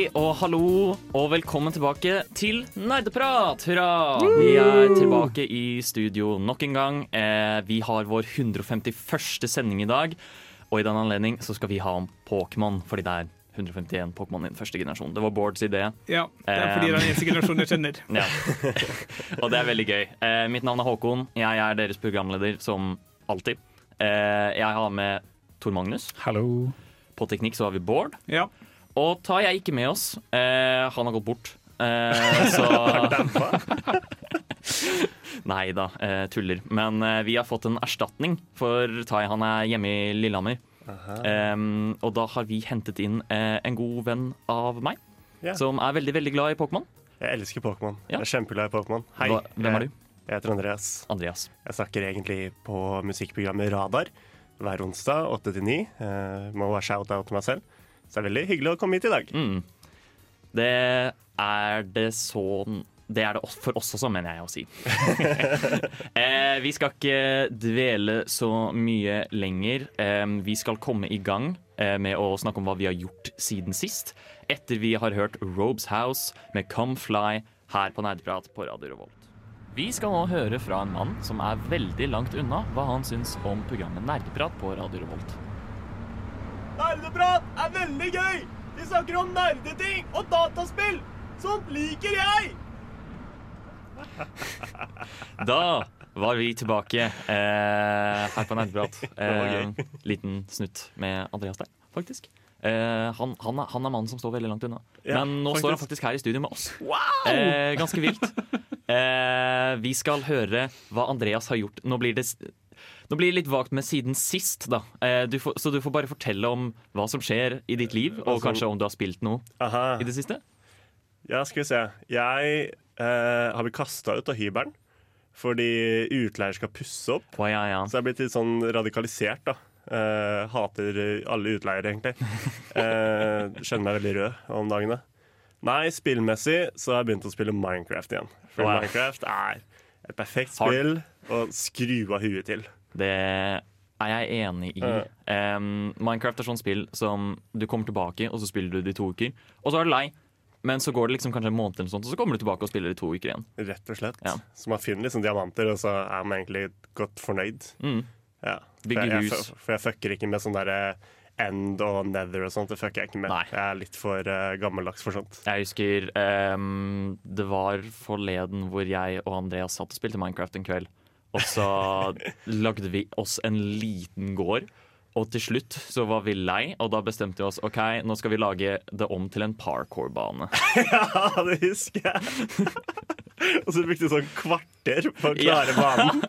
Hei og hallo, og velkommen tilbake til Nerdeprat! Hurra! Vi er tilbake i studio nok en gang. Eh, vi har vår 151. sending i dag, og i den anledning så skal vi ha om Pokémon, fordi det er 151 Pokémon i den første generasjon. Det var Bårds idé. Ja, det er fordi det er den eneste generasjonen jeg kjenner. Ja. og det er veldig gøy. Eh, mitt navn er Håkon. Jeg er deres programleder som alltid. Eh, jeg har med Tor Magnus. Hallo. På teknikk så har vi Bård. Ja. Og Tai er ikke med oss. Eh, han har gått bort. Eh, så Nei da, eh, tuller. Men eh, vi har fått en erstatning for Tai. Han er hjemme i Lillehammer. Og da har vi hentet inn eh, en god venn av meg, yeah. som er veldig veldig glad i Pokémon. Jeg elsker Pokémon. Ja. Jeg er kjempeglad i Pokémon. Hei. Hva- hvem er du? Jeg heter Andreas. Andreas. Jeg snakker egentlig på musikkprogrammet Radar hver onsdag 8 til 9. Eh, må være shout-out til meg selv. Så det er veldig hyggelig å komme hit i dag. Mm. Det er det sånn Det er det for oss også, mener jeg å si. eh, vi skal ikke dvele så mye lenger. Eh, vi skal komme i gang eh, med å snakke om hva vi har gjort siden sist. Etter vi har hørt Robes House med Come Fly her på Nerdprat på Radio Revolt. Vi skal nå høre fra en mann som er veldig langt unna hva han syns om programmet Nerdprat på Radio Revolt. Nerdeprat er veldig gøy! Vi snakker om nerdeting og dataspill! Sånt liker jeg! Da var vi tilbake eh, her på Nerdeprat. Eh, liten snutt med Andreas der, faktisk. Eh, han, han, er, han er mannen som står veldig langt unna. Ja, Men nå står han faktisk her i studio med oss. Eh, ganske vilt. Eh, vi skal høre hva Andreas har gjort. Nå blir det, nå blir det litt vagt med siden sist, da. Eh, du får, så du får bare fortelle om hva som skjer i ditt liv, og Altså- kanskje om du har spilt noe Aha. i det siste. Ja, skal vi se. Jeg eh, har blitt kasta ut av hybelen fordi utleier skal pusse opp. Oh, ja, ja. Så jeg er blitt litt sånn radikalisert, da. Eh, hater alle utleiere, egentlig. Eh, skjønner meg veldig rød om dagene. Nei, spillmessig så har jeg begynt å spille Minecraft igjen. For Wow. Minecraft er et perfekt spill å skru av huet til. Det er jeg enig i. Em, Minecraft er sånn spill som du kommer tilbake, og så spiller du det i to uker. Og så er du lei, men så går det liksom kanskje en måned, eller sånt, og så kommer du tilbake og spiller det i to uker igjen. Rett og slett. Ja. Så man finner liksom diamanter, og så er man egentlig godt fornøyd. Mm. Ja. For jeg, for jeg fucker ikke med sånn derre End og Nether og sånt. Det fucker jeg ikke med. Nei. Jeg er litt for uh, gammeldags for sånt. Jeg husker um, det var forleden hvor jeg og Andreas satt og spilte Minecraft en kveld. Og så lagde vi oss en liten gård. Og til slutt så var vi lei, og da bestemte vi oss OK, nå skal vi lage det om til en parkour-bane. Ja, det husker jeg! og så brukte vi sånn kvarter på å klare banen.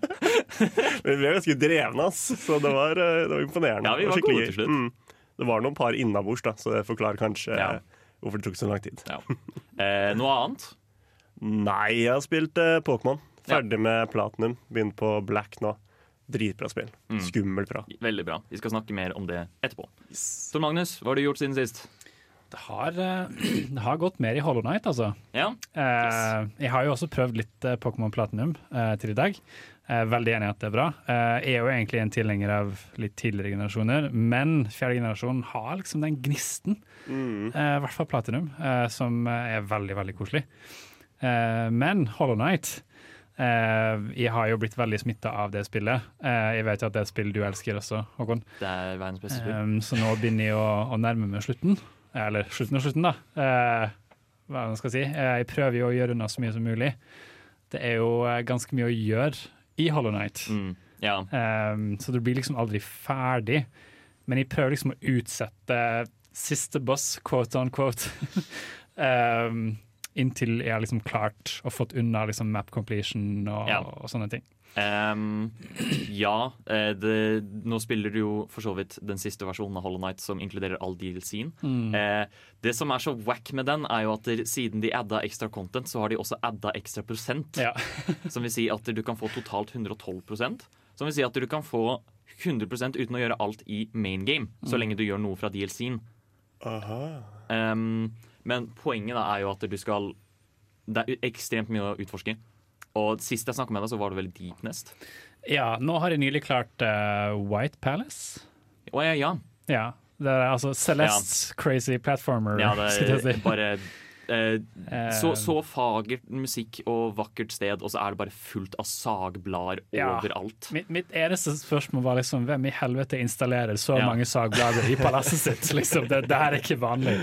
Men vi ble ganske drevne, ass. Så det var, eh, det var imponerende. Ja, vi var gode til slutt. Mm. Det var noen par innabords, da, så det forklarer kanskje Ja. hvorfor det tok så lang tid. Ja. Eh, noe annet? Nei, jeg har spilt eh, Pokémon. Ferdig med Platinum. Begynt på Black nå. Dritbra spill. Mm. Skummelt bra. Veldig bra. Vi skal snakke mer om det etterpå. Tor Magnus, hva har du gjort siden sist? Det har, eh, det har gått mer i Hollow Night, altså. Ja? Yes. jeg har jo også prøvd litt eh, Pokémon Platinum eh, til i dag. Eh, veldig enig i at det er bra. Eh, jeg er jo egentlig en tilhenger av litt tidligere generasjoner, men fjerde generasjon har liksom den gnisten. Mm. Eh, I hvert fall Platinum, eh, som eh, er veldig, veldig koselig. Eh, men Hollow Night eh, Jeg har jo blitt veldig smitta av det spillet. Eh, jeg vet jo at det er et spill du elsker også, Håkon. Det er verdens beste spill. Um, så nå begynner jeg å, å nærme meg slutten. Eller slutten og slutten, da. Eh, hva man skal si. Eh, jeg prøver jo å gjøre unna så mye som mulig. Det er jo eh, ganske mye å gjøre i Hollow Night. Mm. Ja. eh, så du blir liksom aldri ferdig. Men jeg prøver liksom å utsette siste boss, quote on quote, eh, inntil jeg har liksom klart og fått unna liksom map completion og, Ja. og sånne ting. Ehm, ja, eh, det, nå spiller du jo for så vidt den siste versjonen av Hollow Knight som inkluderer all DLC-en. Uh, det som er så wack med den, er jo at der, siden de adda ekstra content, så har de også adda ekstra prosent. Ja. Som vil si at du kan få totalt 112% Som vil si at du kan få 100% uten å gjøre alt i main game, så lenge du gjør noe fra DLC-en. Um, men poenget da er jo at du skal Det er ekstremt mye å utforske. Og sist jeg snakka med deg, så var det vel Deep Nest. ja, nå har jeg nylig klart uh, White Palace. Å ja, ja. Ja. Det er altså Celeste Crazy Platformer. ja det er si. bare eh, Eh, så, så fagert musikk og vakkert sted, og så er det bare fullt av sagblader Ja. overalt. Mitt, mitt eneste spørsmål var liksom hvem i helvete installerer så Ja. mange sagblader i palasset sitt? Liksom, det, det her er ikke vanlig.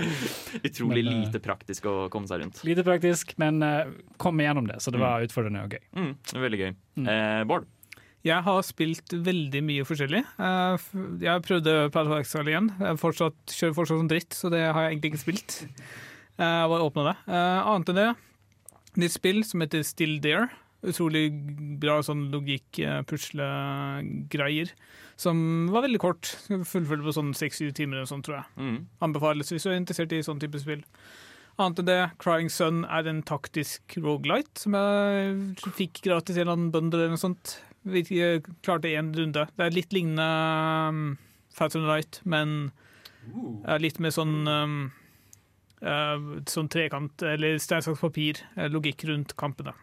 Utrolig Men, eh, lite praktisk å komme seg rundt. Lite praktisk, men uh, kom igjennom det, så det var utfordrende og gøy. Mm, veldig gøy. Eh, Bård? Jeg har spilt veldig mye forskjellig. Eh, Jeg prøvde Paradise Exile igjen. Jeg fortsatt, kjører fortsatt som dritt, så det har jeg egentlig ikke spilt. Eh, Jeg åpna det. Eh, Annet enn det, nytt spill som heter Still There. Utrolig bra sånn logikk-puslegreier. Som var veldig kort. Skal på sånn seks-syv timer eller sånn, tror jeg. Mm. Anbefales hvis du er interessert i sånn type spill. Annet enn det, Crying Sun er en taktisk rogelight som jeg fikk gratis i en eller annen bundle eller noe sånt. Vi eh, klarte én runde. Det er litt lignende um, Fathom Light, men uh, litt mer sånn um, eh, Sånn trekant, eller stein, saks, papir, eh, logikk rundt kampene.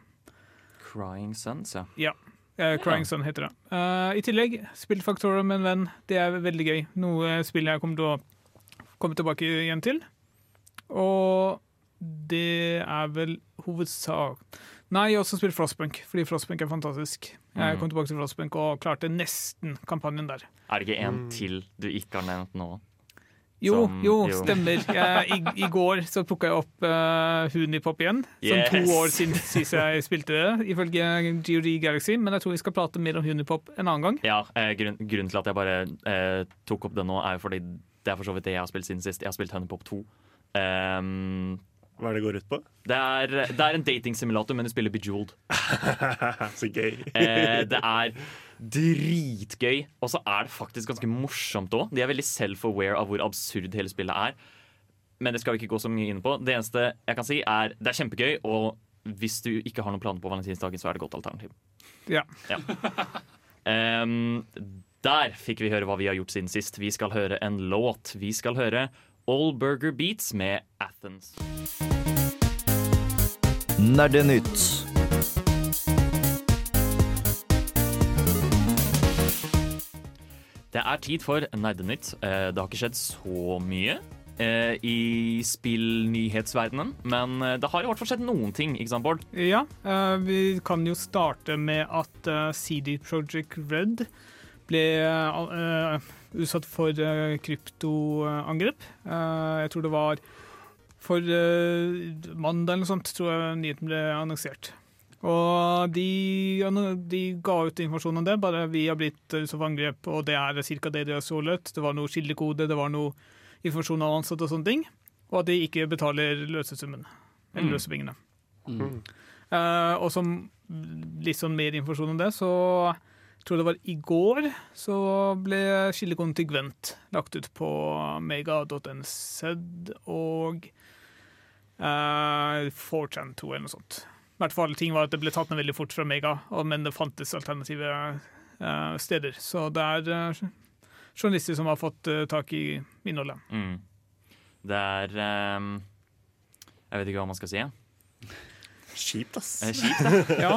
Crying Suns, ja. Eh, Crying Sun heter det. Uh, I tillegg, spilt Factorio med en venn. Det er veldig gøy. Noe spill jeg kommer til å komme tilbake igjen til. Og det er vel hovedsak Nei, jeg har også spilt Frostpunk, fordi Frostpunk er fantastisk. Jeg Mm. kom tilbake til Frostpunk og klarte nesten kampanjen der. Er det ikke en til du ikke har nevnt nå? Jo, Som- jo, jo. stemmer. Jeg, i, I går så plukka jeg opp uh, Hunipop igjen. Som Yes. to år siden sist jeg spilte det, ifølge GOG Galaxy. Men jeg tror vi skal prate mer om Hunipop en annen gang. Ja, eh, grunn, Grunnen til at jeg bare eh, tok opp det nå, er fordi det er for så vidt det jeg har spilt siden sist. Jeg har spilt Hunipop 2. Um, Hva er det det går ut på? det, er, det er en datingsimulator, men du spiller Bejeweled. Så gøy. Eh, det er dritgøy, og så er det faktisk ganske morsomt òg. De er veldig self-aware av hvor absurd hele spillet er. Men det skal vi ikke gå så mye inn på. Det eneste jeg kan si, er det er kjempegøy, og hvis du ikke har noen planer på valentinsdagen, så er det godt alternativ. Ja. Ehm, der fikk vi høre hva vi har gjort siden sist. Vi skal høre en låt. Vi skal høre All Burger Beats med Athens. Nerdenytt. Det er tid for Nerdenytt. Eh, Det har ikke skjedd så mye eh, i spillnyhetsverdenen, men eh, det har i hvert fall skjedd noen ting, ikke sant, Bård? Ja, vi kan jo starte med at CD Project Red ble utsatt for kryptoangrep. Jeg tror det var for mandag eller noe sånt, tror jeg nyheten ble annonsert. Og de, de ga ut informasjon om det, bare vi har blitt utsatt for angrep, og det er ca. det de har stjålet. Det var noe kildekode, det var noe informasjon av ansatte og sånne ting. Og at de ikke betaler løsesummen. Eller Mm. løsepengene. Mm. Uh, og som litt sånn mer informasjon om det, så jeg tror det var i går så ble kildekoden til Gwent lagt ut på mega.nz og uh, 4chan2 eller noe sånt. I hvert fall ting var at det ble tatt ned veldig fort fra Mega, men det fantes alternative uh, steder. Så det er uh, journalister som har fått uh, tak i innholdet. Mm. Det er um, Jeg vet ikke hva man skal si. ja. Kjipt, ass. Eh, Kjipt, det. Ja,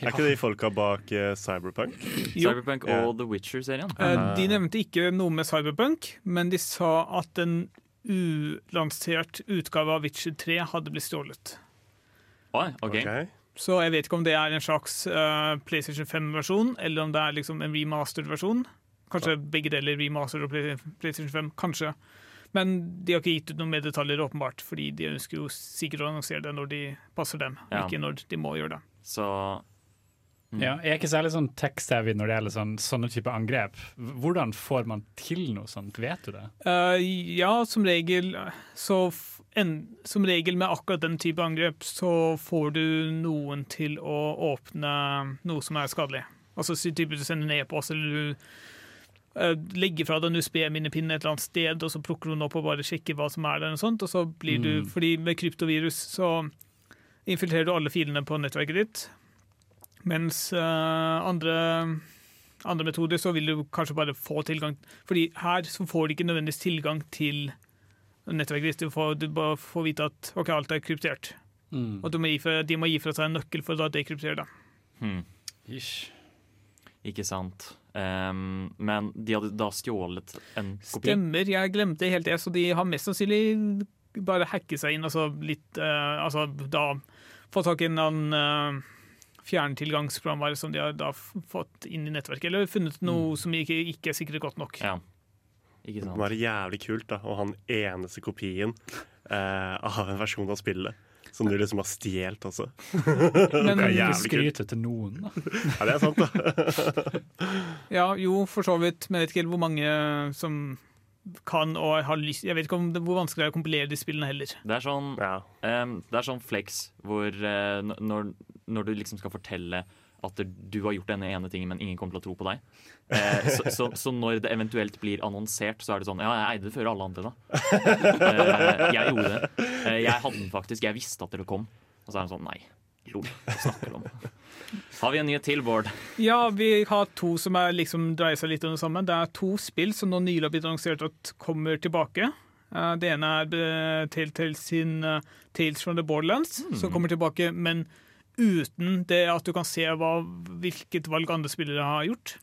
Er ikke de folka bak eh, Cyberpunk? jo. Cyberpunk og og The Witcher-serien. Eh, De nevnte ikke noe med Cyberpunk, men de sa at en ulansert utgave av Witcher 3 hadde blitt stjålet. Oi, okay. okay. Så jeg vet ikke om det er en slags uh, PlayStation 5-versjon, eller om det er liksom en remastered versjon. Kanskje begge deler, remastered og PlayStation 5. Kanskje. Men de har ikke gitt ut noen mer detaljer, åpenbart, fordi de ønsker jo sikkert å annonsere det når de passer dem, Ja. ikke når de må gjøre det. Så Mm. Ja, jeg er ikke særlig sånn tech-savvy når det gjelder sånn, sånne type angrep. Hvordan får man til noe sånt, vet du det? Uh, ja, som regel så en, Som regel med akkurat den type angrep så får du noen til å åpne noe som er skadelig. Altså så typisk du sender en e-post, eller du uh, legger fra deg en USB-minnepinne et eller annet sted, og så plukker du den opp og bare sjekker hva som er der, og sånt, og så blir du Mm. Fordi med kryptovirus så infiltrerer du alle filene på nettverket ditt, mens eh, andre andre metoder så vil du kanskje bare få tilgang Fordi her så får du ikke nødvendigvis tilgang til nettverket ditt. Du får, du bare får vite at ok, alt er kryptert. Mm. Og du må gi fra, de må gi fra seg en nøkkel for å dekryptere det. Hmm. Ish. Ikke sant. Um, men de hadde da stjålet en kopi. Stemmer, jeg glemte helt det, så de har mest sannsynlig bare hacket seg inn, altså litt uh, Altså da få tak i en annen uh, fjerntilgangsprogramvare som de har da fått inn i nettverket, eller funnet noe som ikke, ikke er sikret godt nok. Ja. Ikke Det sant. må være jævlig kult da, å ha den eneste kopien eh, av en versjon av spillet. Som du liksom har stjålet også. Men Det er jævlig kult. til noen, da. Ja, det er sant, da. Ja, jo, for så vidt. Men jeg vet ikke helt hvor mange som kan og har lyst Jeg vet ikke om det, hvor vanskelig det er å kompilere de spillene heller. Det er sånn Ja. um, det er sånn flex hvor uh, når, når du liksom skal fortelle at du har gjort denne ene tingen, men ingen kommer til å tro på deg. Eh, så, så, så når det eventuelt blir annonsert, så er det sånn Ja, jeg eide det før alle andre, da. Eh, jeg gjorde det. Eh, jeg hadde den faktisk. Jeg visste at dere kom. Og så er det sånn Nei. Lol. Hva snakker du om? Har vi en nyhet til, Bård? Ja, vi har to som er, liksom, dreier seg litt om det samme. Det er to spill som nå nylig har blitt annonsert at kommer tilbake. Eh, Det ene er eh, Telltale sin eh, Tales from the Borderlands, som kommer tilbake, men uten det at du kan se hva, hvilket valg andre spillere har gjort.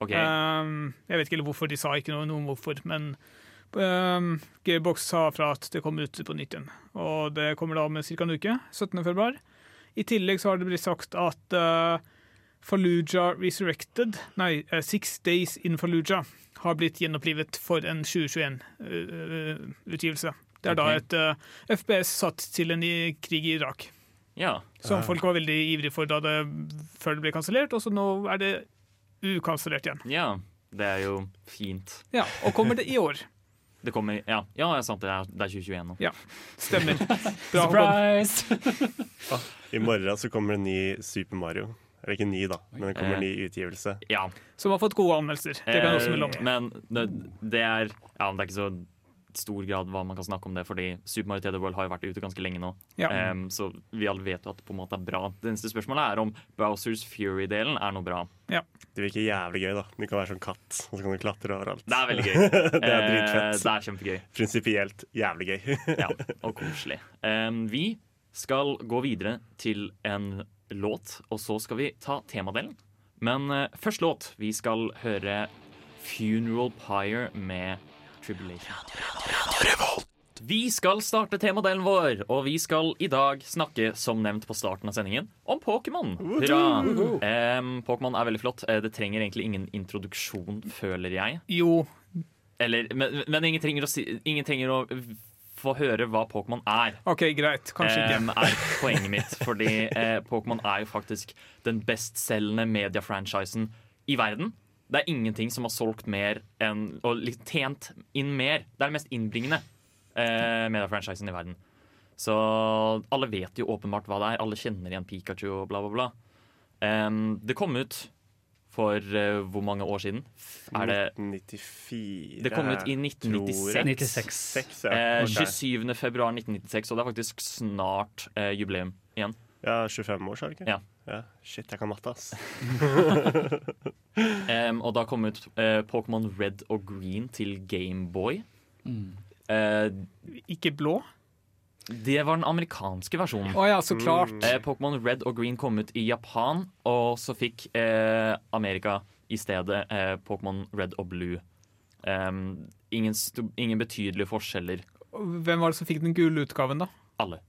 Okay. Um, jeg vet ikke eller hvorfor de sa ikke noe, noe om hvorfor, men um, Gearbox sa fra at det kommer ut på nytt igjen. Og det kommer da om ca. en uke, 17. februar. I tillegg så har det blitt sagt at uh, Fallujah Resurrected, nei, uh, Six Days in Fallujah, har blitt gjenopplivet for en 2021-utgivelse. det er da et uh, FPS satt til en i krig i Irak. ja. Som folk var veldig ivrige for da det, før det ble kansellert, og så nå er det ukansellert igjen. ja. Det er jo fint. Ja, Og kommer det i år. Det kommer Ja, ja det er sant. Det er, det er 2021 nå. Stemmer. Bra. Surprise! I morgen så kommer det en ny Super Mario. Eller ikke ny, da, men det kommer en Eh. ny utgivelse. Ja. Som har fått gode anmeldelser. Det kan jeg også melde om. Eh, Men det, det er Ja, det er ikke så stor grad hva man kan snakke om det, fordi Super Mario 3D World har jo vært ute ganske lenge nå. Ja. Um, så vi alle vet jo at det på en måte er bra. Det eneste spørsmålet er om Bowsers Fury-delen er noe bra. Det virker jævlig gøy, da. Du kan være sånn katt, og så kan du klatre overalt. Det er veldig gøy. Det er Eh, dritfett. det er kjempegøy. Prinsipielt jævlig gøy. Ja, og koselig. Um, vi skal gå videre til en låt, og så skal vi ta temadelen. Men uh, først låt. Vi skal høre Funeral Pyre med Tribulation. Vi skal starte temadelen vår, og vi skal i dag snakke, som nevnt på starten av sendingen, om Pokémon. Hurra! Em, Pokémon er veldig flott. Eh, Det trenger egentlig ingen introduksjon, føler jeg. Jo, Eller, men, men ingen, trenger å si, ingen trenger å få høre hva Pokémon er. OK, greit. Kanskje ikke. um, er poenget mitt. Fordi uh, Pokémon er jo faktisk den bestselgende mediefranchisen i verden. Det er ingenting som har solgt mer enn og tjent inn mer. Det er det mest innbringende eh, mediefranchisen i verden. Så alle vet jo åpenbart hva det er. Alle kjenner igjen Pikachu og bla, bla, bla. Um, det kom ut for uh, hvor mange år siden? Er det 1994 Det kom ut i 1996. 96. Seks, ja. Eh, Ok. 27. februar 1996, og det er faktisk snart eh, jubileum igjen. ja, 25 år, sa du ikke? Ja. Shit, jeg kan matte, ass. Em, og da kom ut uh, Pokémon Red og Green til Gameboy. Mm. Uh, Ikke blå? det var den amerikanske versjonen. Oh, ja, så klart. uh, Pokémon Red og Green kom ut i Japan, og så fikk eh, Amerika i stedet Pokémon Red og Blue. Um, ingen, ingen betydelige forskjeller. Hvem var det som fikk den gule utgaven, da? Alle.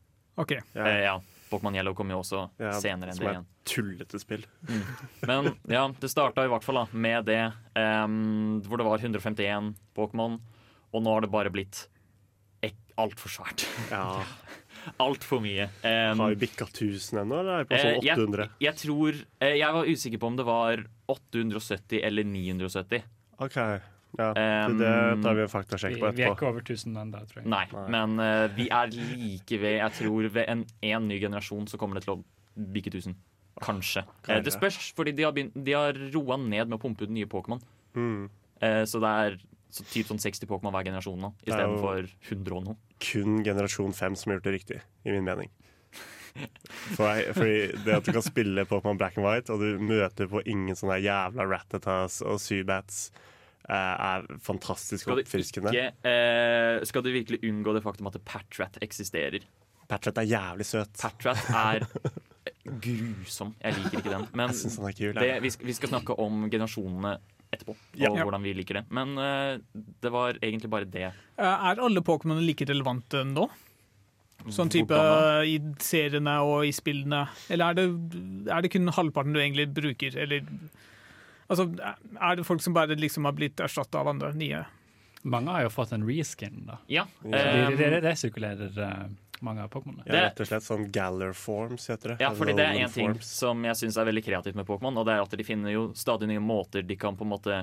OK. Ja. Ja. Pokémon Yellow kom jo også Ja, senere enn som det er igjen. et tullete spill. Men ja, det starta i hvert fall da, med det, um, hvor det var 151 Pokémon, og nå har det bare blitt altfor svært. Ja. Altfor mye. Um, Har vi bikka 1000 ennå, eller er vi på eh, sånn 800? jeg tror eh, Jeg var usikker på om det var 870 eller 970. OK. Ja, Um, det tar vi en faktasjekk på etterpå. vi er ikke over 1000 ennå, tror jeg. Nei, Nei. men uh, vi er like ved Jeg tror ved en, en ny generasjon så kommer det til å bikke 1000. Kanskje. Kanskje. Uh, det spørs, fordi de har, begynt, de har roa ned med å pumpe ut nye Pokémon. Mm. Uh, så det er så typ sånn 60 Pokémon hver generasjon nå, istedenfor 100 og noe. Kun generasjon 5 som har gjort det riktig, i min mening. For jeg, fordi det at du kan spille Pokémon Black and White, og du møter på ingen sånne jævla Rattatas og Zubats, eh, er fantastisk oppfriskende. ikke, eh, skal du virkelig unngå det faktum at Patrat eksisterer? Patrat er jævlig søt. Patrat er grusom. Jeg liker ikke den. Men er kul. det, vi, skal, vi skal snakke om generasjonene etterpå, og Ja. hvordan vi liker det. Men uh, det var egentlig bare det. Eh, Er alle Pokémon like relevante nå? Sånn type i seriene og i spillene? Eller er det, er det kun halvparten du egentlig bruker? Eller Altså, er det folk som bare liksom har blitt erstatta av andre nye? Mange har jo fått en reskin, da. Ja. Så eh, de, de, de resirkulerer eh, mange av Pokémonene. Ja, rett og slett sånn Galler Forms, heter det. Ja, fordi det er én en ting som jeg syns er veldig kreativt med Pokémon, og det er at de finner jo stadig nye måter de kan på en måte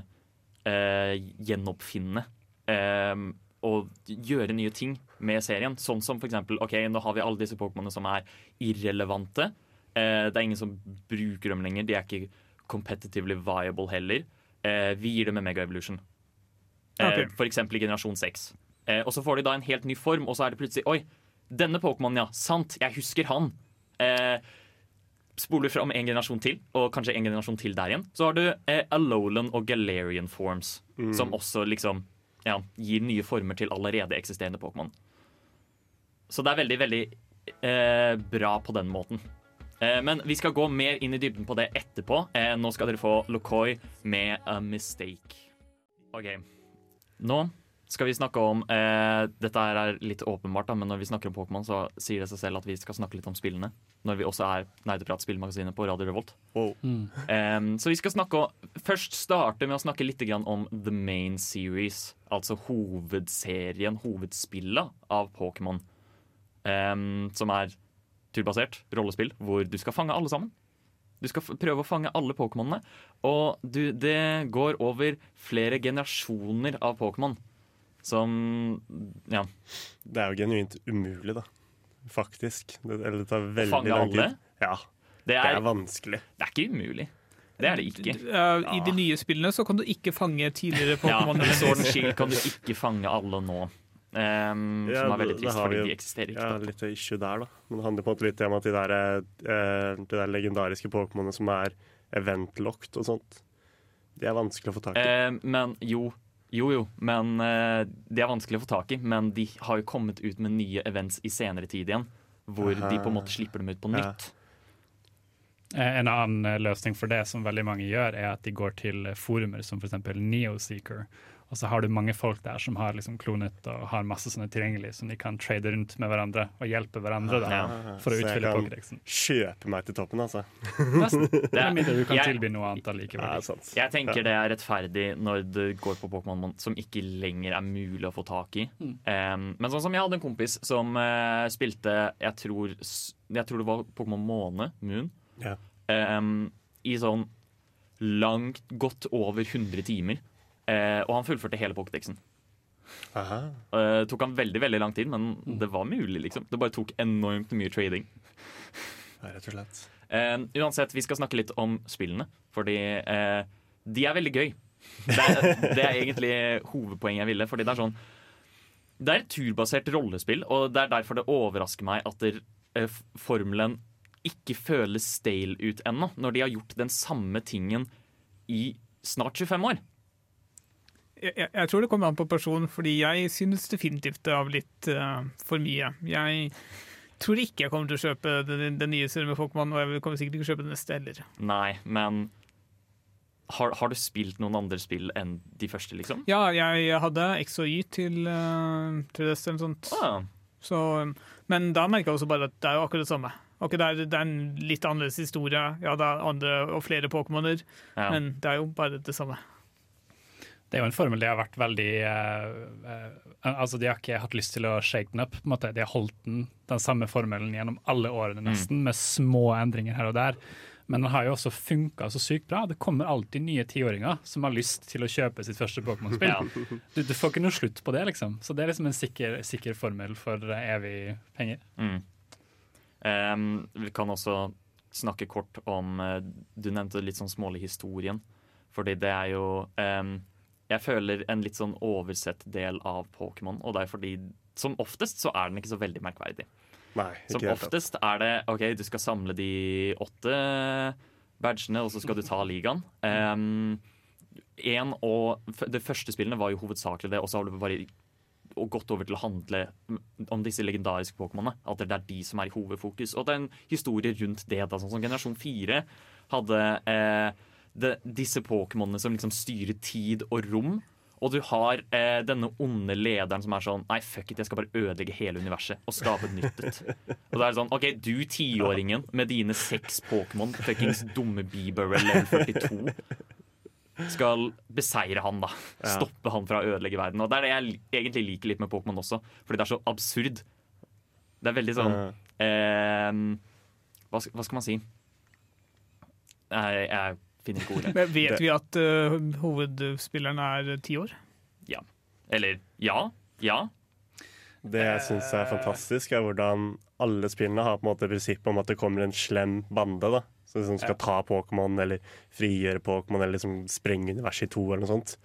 eh, gjenoppfinne eh, og gjøre nye ting med serien. Sånn som for eksempel OK, nå har vi alle disse Pokémonene som er irrelevante. Eh, det er ingen som bruker dem lenger. De er ikke competitively viable heller. Eh, vi gir dem en Mega Evolution. Eh, okay. Eksempel i generasjon 6. Eh, og så får de da en helt ny form, og så er det plutselig Oi, denne Pokémonen, ja. Sant, jeg husker han. Eh, spoler fram en generasjon til, og kanskje en generasjon til der igjen, så har du eh, Alolan og Galarian forms, som også liksom ja, gir nye former til allerede eksisterende Pokémon. Så det er veldig, veldig eh, bra på den måten. Eh, men vi skal gå mer inn i dybden på det etterpå. Eh, nå skal dere få Lokoi med A Mistake. OK. Nå skal vi snakke om eh, Dette her er litt åpenbart, da, men når vi snakker om Pokémon, så sier det seg selv at vi skal snakke litt om spillene. Når vi også er Nerdeprat spillmagasinet på Radio Revolt. Wow. Um, så vi skal snakke om, først starte med å snakke litt grann om the main series. Altså hovedserien, hovedspillet av Pokémon. Um, som er turbasert rollespill hvor du skal fange alle sammen. Du skal f prøve å fange alle Pokémonene. Og du, det går over flere generasjoner av Pokémon. Som Ja. Det er jo genuint umulig, da. Faktisk. Det, eller det tar veldig fange lang alle? Ja, Det det er, er vanskelig. det er ikke umulig. Det er det ikke. I de nye spillene så kan du ikke fange tidligere Ja, Pokémon. I Sword and Shield kan du ikke fange alle nå. Um, Ja, som er veldig trist, har fordi jo- de eksisterer ikke. Ja, da. litt issue der, da. Men det handler på en måte litt om at de der, eh, de der legendariske Pokémonene som er event-locked og sånt, de er vanskelig å få tak i. Eh, men jo, jo jo. Men eh, De er vanskelig å få tak i, men de har jo kommet ut med nye events i senere tid igjen. Hvor de på en måte slipper dem ut på Ja. nytt. Eh, En annen eh, løsning for det som veldig mange gjør, er at de går til forumer som f.eks. Neoseeker. Og så har du mange folk der som har liksom klonet og har masse sånne tilgjengelig, som de kan trade rundt med hverandre og hjelpe hverandre da, for å utfylle kan Pokédexen. Kjøpe meg til toppen, altså. Nesten. Det er- mindre du kan jeg- tilby noe annet allikevel. Ja. Jeg tenker det er rettferdig når det går på Pokémon som ikke lenger er mulig å få tak i. Um, men sånn som jeg hadde en kompis som uh, spilte Jeg tror, jeg tror det var Pokémon Måne, Moon, Ja. um, i sånn langt, godt over 100 timer. Eh, og han fullførte hele Pokédexen. Uh, tok han veldig veldig lang tid, men det var mulig. liksom Det bare tok enormt mye trading. Ja, rett og slett. Eh, uansett, vi skal snakke litt om spillene, fordi eh, de er veldig gøy. Det er, det er egentlig hovedpoenget jeg ville. Fordi Det er sånn Det er et turbasert rollespill, og det er derfor det overrasker meg at der, eh, formelen ikke føles stale ut ennå, når de har gjort den samme tingen i snart 25 år. Jeg, jeg, tror det kommer an på person, fordi jeg synes definitivt det har blitt uh, for mye. Jeg tror ikke jeg kommer til å kjøpe den, den nye serien med folkmann og jeg kommer sikkert ikke til å kjøpe den neste heller. Nei, men har, har du spilt noen andre spill enn de første, liksom? Ja, jeg hadde X og Y til, uh, til DS eller noe sånt. Ah, Så, men da merker jeg også bare at det er jo akkurat det samme. Okay, det, er, det er en litt annerledes historie, ja, det er andre og flere Pokémoner, ja. men det er jo bare det samme. Det er jo en formel de har vært veldig eh, eh, Altså, de har ikke hatt lyst til å shake den up. på en måte. De har holdt den, den samme formelen gjennom alle årene, nesten, med små endringer her og der. Men den har jo også funka så sykt bra. Det kommer alltid nye tiåringer som har lyst til å kjøpe sitt første Pokémon-spill. Du, du får ikke noe slutt på det, liksom. Så det er liksom en sikker, sikker formel for eh, evig penger. Mm. Um, vi kan også snakke kort om eh, Du nevnte litt sånn smålig historien. Fordi det er jo em, Jeg føler en litt sånn oversett del av Pokémon. Og det er fordi som oftest så er den ikke så veldig merkverdig. Nei, Som ikke tatt. oftest er det OK, du skal samle de åtte badgene, og så skal du ta ligaen. Um, en og, det første spillene var jo hovedsakelig det, og så har du bare gått over til å handle om disse legendariske Pokémonene. At det er de som er i hovedfokus. Og det er en historie rundt det. Da, sånn som Generasjon 4 hadde eh, det, disse Pokémonene som liksom styrer tid og rom. Og du har eh, denne onde lederen som er sånn Nei, fuck it, jeg skal bare ødelegge hele universet og skape et nytt et. Og det er sånn OK, du tiåringen med dine seks Pokémon, fuckings dumme Bieber level 42, skal beseire han, da. Ja. Stoppe han fra å ødelegge verden. Og det er det jeg egentlig liker litt med Pokémon også, fordi det er så absurd. Det er veldig sånn eh, hva, sk- hva skal man si? Jeg, jeg finner ikke ordet. Men vet Det- vi at uh, hovedspilleren er ti år? Ja. Eller ja. Ja. Det jeg syns er fantastisk, er hvordan alle spillene har på en måte prinsippet om at det kommer en slem bande. da Som liksom skal ta Pokémon eller frigjøre Pokémon eller liksom sprenge universet i to. eller noe sånt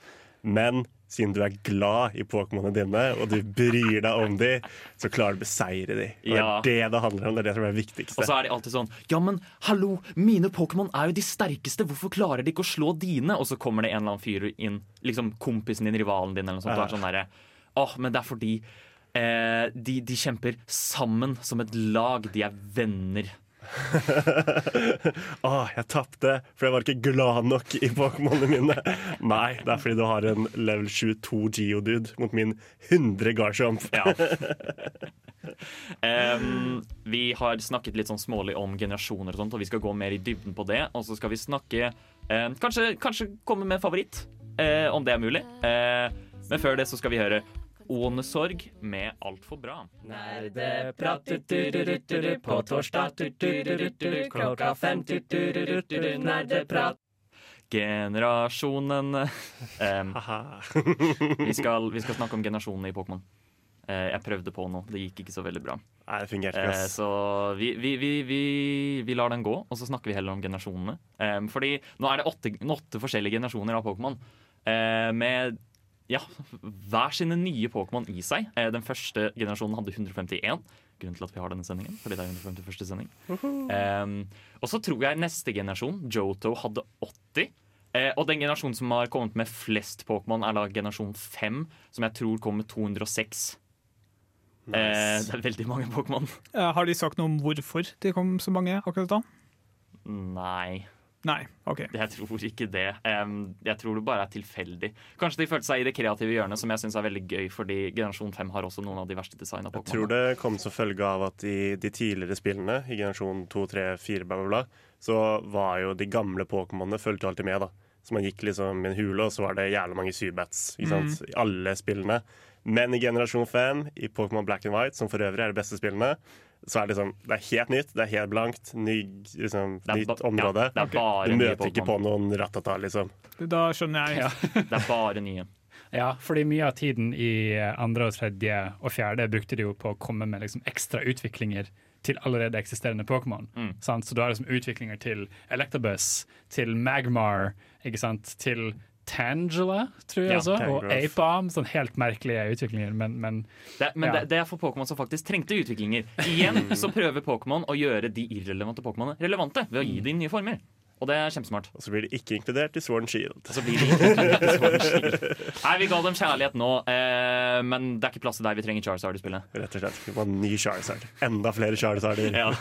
Men siden du er glad i Pokémonene dine, og du bryr deg om dem, så klarer du å beseire dem. Ja. Det er det det handler om. Det er det som er det viktigste. Og så er de alltid sånn Ja, men hallo, mine Pokémon er jo de sterkeste. Hvorfor klarer de ikke å slå dine? Og så kommer det en eller annen fyr inn, liksom kompisen din, rivalen din, eller noe sånt, og er sånn derre Åh, men det er fordi eh, de, de kjemper sammen som et lag. De er venner. Åh, jeg tapte, for jeg var ikke glad nok i Pokémonene mine. Nei, det er fordi du har en level 22 Geodude mot min 100 Garchomp. Ja. Um, vi har snakket litt sånn smålig om generasjoner og sånt, og vi skal gå mer i dybden på det. Og så skal vi snakke em, kanskje, kanskje komme med favoritt, uh, om det er mulig. Uh, men før det så skal vi høre Ånesorg med Altfor bra. Nerdeprat på torsdag klokka fem nerdeprat. Generasjonen Em, vi, skal, vi skal snakke om generasjonene i Pokémon. Eh, jeg prøvde på noe, det gikk ikke så veldig bra. Nei, det fungerte ikke. Eh, så vi, vi, vi, vi, lar den gå, og så snakker vi heller om generasjonene. Eh, fordi nå er det åtte, åtte forskjellige generasjoner av Pokémon. Eh, med ja, hver sine nye Pokémon i seg. Eh, den første generasjonen hadde 151. Grunnen til at vi har denne sendingen, fordi det er 151. sending. Eh, og så tror jeg neste generasjon, Johto, hadde 80. Uh, og den generasjonen som har kommet med flest Pokémon, er da generasjon 5, som jeg tror kom med 206. Nice. Uh, det er veldig mange Pokémon. Eh, har de sagt noe om hvorfor det kom så mange akkurat da? Nei, Nei, OK. jeg tror ikke det. Jeg tror det bare er tilfeldig. Kanskje de følte seg i det kreative hjørnet, som jeg syns er veldig gøy, fordi generasjon 5 har også noen av de verste designa Jeg tror det kom som følge av at i de tidligere spillene, i generasjon 2, 3, 4, bla, bla, bla, så var jo de gamle Pokémonene fulgte alltid med. da. Så man gikk liksom i en hule, og så var det jævlig mange Zubats ikke sant? i alle spillene. Men i generasjon 5, i Pokémon Black and White, som for øvrig er de beste spillene, så er det liksom, det er helt nytt, det er helt blankt, ny, liksom, Det er nytt område. Ja, det er bare Du nye møter ikke på noen ratata, liksom. Da skjønner jeg. Det er bare nye. Ja, fordi mye av tiden i andre og tredje og fjerde brukte de jo på å komme med liksom ekstra utviklinger til allerede eksisterende Pokémon. Mm. Så du har liksom utviklinger til Electabuzz, til Magmar, ikke sant? til Tangela, tror jeg Ja, også, og Tangrowth. Apom. Sånn helt merkelige utviklinger, men, men Det, men Ja. det, det er for Pokémon som faktisk trengte utviklinger. Igjen så prøver Pokémon å gjøre de irrelevante Pokémonene relevante ved å gi dem nye former. Og det er kjempesmart. Og så blir de ikke inkludert i Sworn Shield. Og så blir de ikke inkludert i Sworn Shield. Nei, vi ga dem kjærlighet nå, eh, men det er ikke plass til deg. Vi trenger Charizard i spillet. Rett og slett. Vi må ha ny Charizard. Enda flere Charizarder. Ja.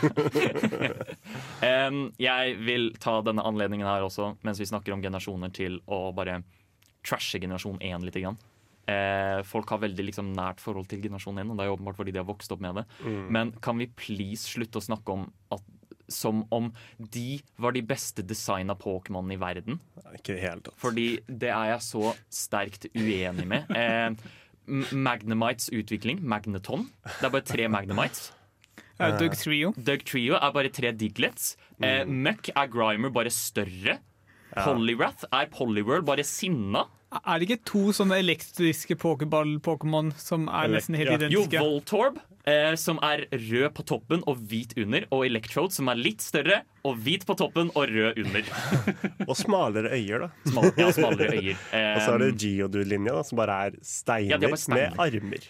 um, jeg vil ta denne anledningen her også, mens vi snakker om generasjoner, til å bare trashe generasjon 1 litt. Grann. Eh, folk har veldig liksom, nært forhold til generasjon 1, og det er jo åpenbart fordi de har vokst opp med det. Men kan vi please slutte å snakke om at som om de var de beste designa Pokémon i verden? Ikke i det hele tatt. Fordi det er jeg så sterkt uenig med. Eh, Magnemites utvikling, Magneton. Det er bare tre Magnemites. Uh, Doug Trio. Doug Trio er bare tre Diglets. Eh, Muck er Grimer, bare større. Poliwrath er Polyworld bare sinna. Er det ikke to sånne elektriske pokerball-pokémon som er nesten helt identiske? Jo. Voltorb eh, som er rød på toppen og hvit under. Og Electrode, som er litt større og hvit på toppen og rød under. Og smalere øyer, da. Smal, ja, smalere øyer. Og så er det Eh, Geodude-linja, som bare er steiner, Ja, er bare steiner. med armer.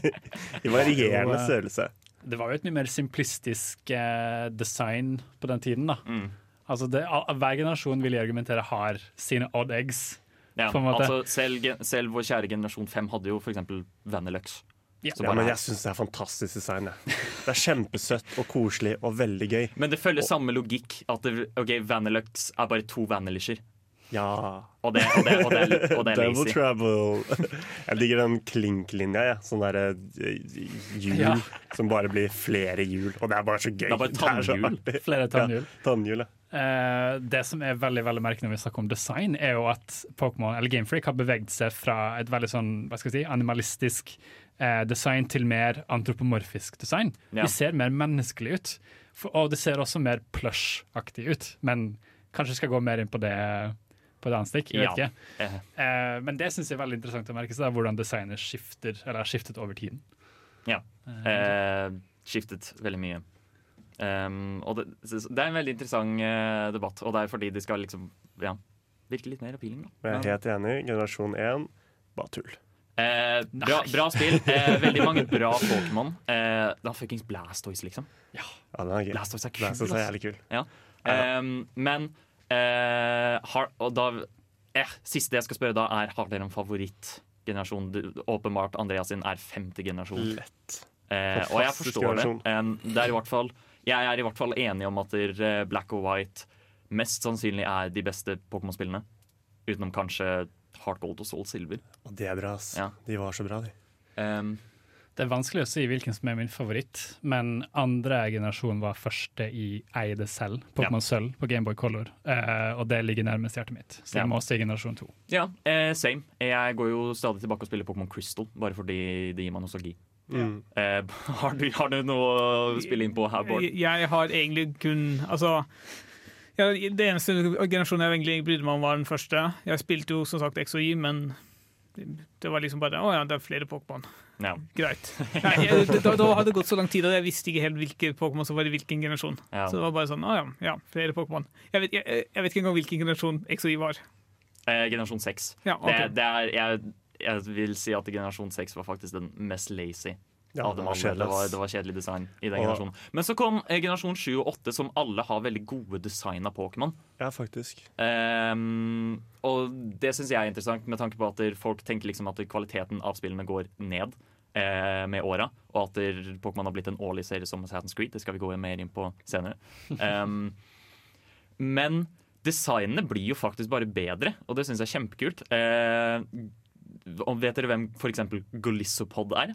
I varierende størrelse. Det var jo et mye mer simplistisk eh, design på den tiden. da. Mm. Altså det, Hver generasjon vil jeg argumentere har sine odd eggs. ja, på en måte. altså, selv, selv vår kjære generasjon 5 hadde jo f.eks. Vanilux. Ja. Ja, bare men jeg syns det er fantastisk design. Det er kjempesøtt og koselig og veldig gøy. Men det følger samme logikk. At det, ok, Vanilux er bare to Vanilisher. Ja. Og det, og det, og det, og det er Double lazy. trouble. Jeg digger den klink-linja, Ja. Sånn derre eh, hjul Ja. som bare blir flere hjul. Og det er bare så gøy. Det er bare tannhjul. Er Flere tannhjul. Ja, tannhjul, ja. Eh, det som er veldig veldig merkelig når vi snakker om design, er jo at Pokémon, eller Game Freak har beveget seg fra et veldig sånn, hva skal jeg si, animalistisk eh, design til mer antropomorfisk design. Ja. De ser mer menneskelig ut, For, og det ser også mer plush-aktig ut. Men kanskje skal gå mer inn på det på et annet stikk. Jeg vet Ja. ikke. -huh. Eh, men det syns jeg er veldig interessant å merke seg, hvordan designet skifter, eller har skiftet over tiden. Ja. Eh, skiftet veldig mye. Um, og det, det er en veldig interessant uh, debatt, og det er fordi de skal liksom ja, virke litt mer appealing. Da. Jeg er helt enig. Generasjon 1, bare tull. Eh, bra, bra spill. Eh, veldig mange bra Pokémon. Eh, da fuckings Blastoise, liksom. Ja, den er gøy. Blastoise er kul. Blastoise er jævlig kul. Ja. Um, men eh, har, og da eh, Siste jeg skal spørre da, er har dere en favorittgenerasjon? Åpenbart Andreas sin er femte generasjon. Lett. Eh, og jeg forstår det. det er i hvert fall, jeg er i hvert fall enig om at der, eh, Black og White mest sannsynlig er de beste Pokémon-spillene. Utenom kanskje Heart Gold og Soul Silver. Og det er bra, ass. Ja. De var så bra, de. Um, Det er vanskelig å si hvilken som er min favoritt, men andre generasjon var første i eide selv. Pokémon Sølv på Gameboy Color, uh, og det ligger nærmest hjertet mitt. Så Ja. jeg må også i generasjon to. ja, uh, same. Jeg går jo stadig tilbake og spiller Pokémon Crystal, bare fordi det gir meg nostalgi. Mm. Uh, har, du, har du noe å spille inn på her, Bård? Jeg, jeg har egentlig kun Altså ja, Det eneste generasjonen jeg egentlig brydde meg om, var den første. Jeg spilte jo som sagt XOI, men det var liksom bare Å ja, det er flere Pokémon. Ja. Greit. Nei, jeg, da, da hadde det gått så lang tid, og jeg visste ikke helt hvilke Pokémon som var i hvilken generasjon. Ja. Så det var bare sånn Å ja, ja flere Pokémon. Jeg, vet- jeg, jeg vet ikke engang hvilken generasjon XOI var. Eh, generasjon 6. Ja, okay. det, det er, jeg vil si at generasjon 6 var faktisk den mest lazy Ja, av det dem var alle. Det var, det var kjedelig design i den Og- generasjonen. Men så kom eh, generasjon 7 og 8, som alle har veldig gode design av Pokémon. Ja, faktisk. Um, og det syns jeg er interessant, med tanke på at folk tenker liksom at kvaliteten av spillene går ned eh, med åra, og at Pokémon har blitt en årlig serie som Satan's Creed. Det skal vi gå mer inn på senere. Um, men designene blir jo faktisk bare bedre, og det syns jeg er kjempekult. Eh, vet dere hvem f.eks. Golissopod er?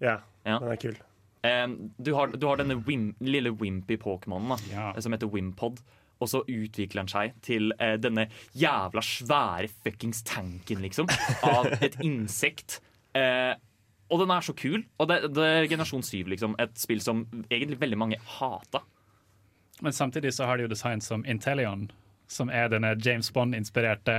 Ja, Ja. den er kul. Um, du, har, du har denne Wim, lille wimpy Pokémonen Ja. som heter Wimpod. Og så utvikler han seg til uh, denne jævla svære fuckings tanken, liksom. Av et insekt. Uh, og den er så kul. Og det, det er generasjon 7, liksom. Et spill som egentlig veldig mange hata. Men samtidig så har de jo design som Intellion som er denne James Bond-inspirerte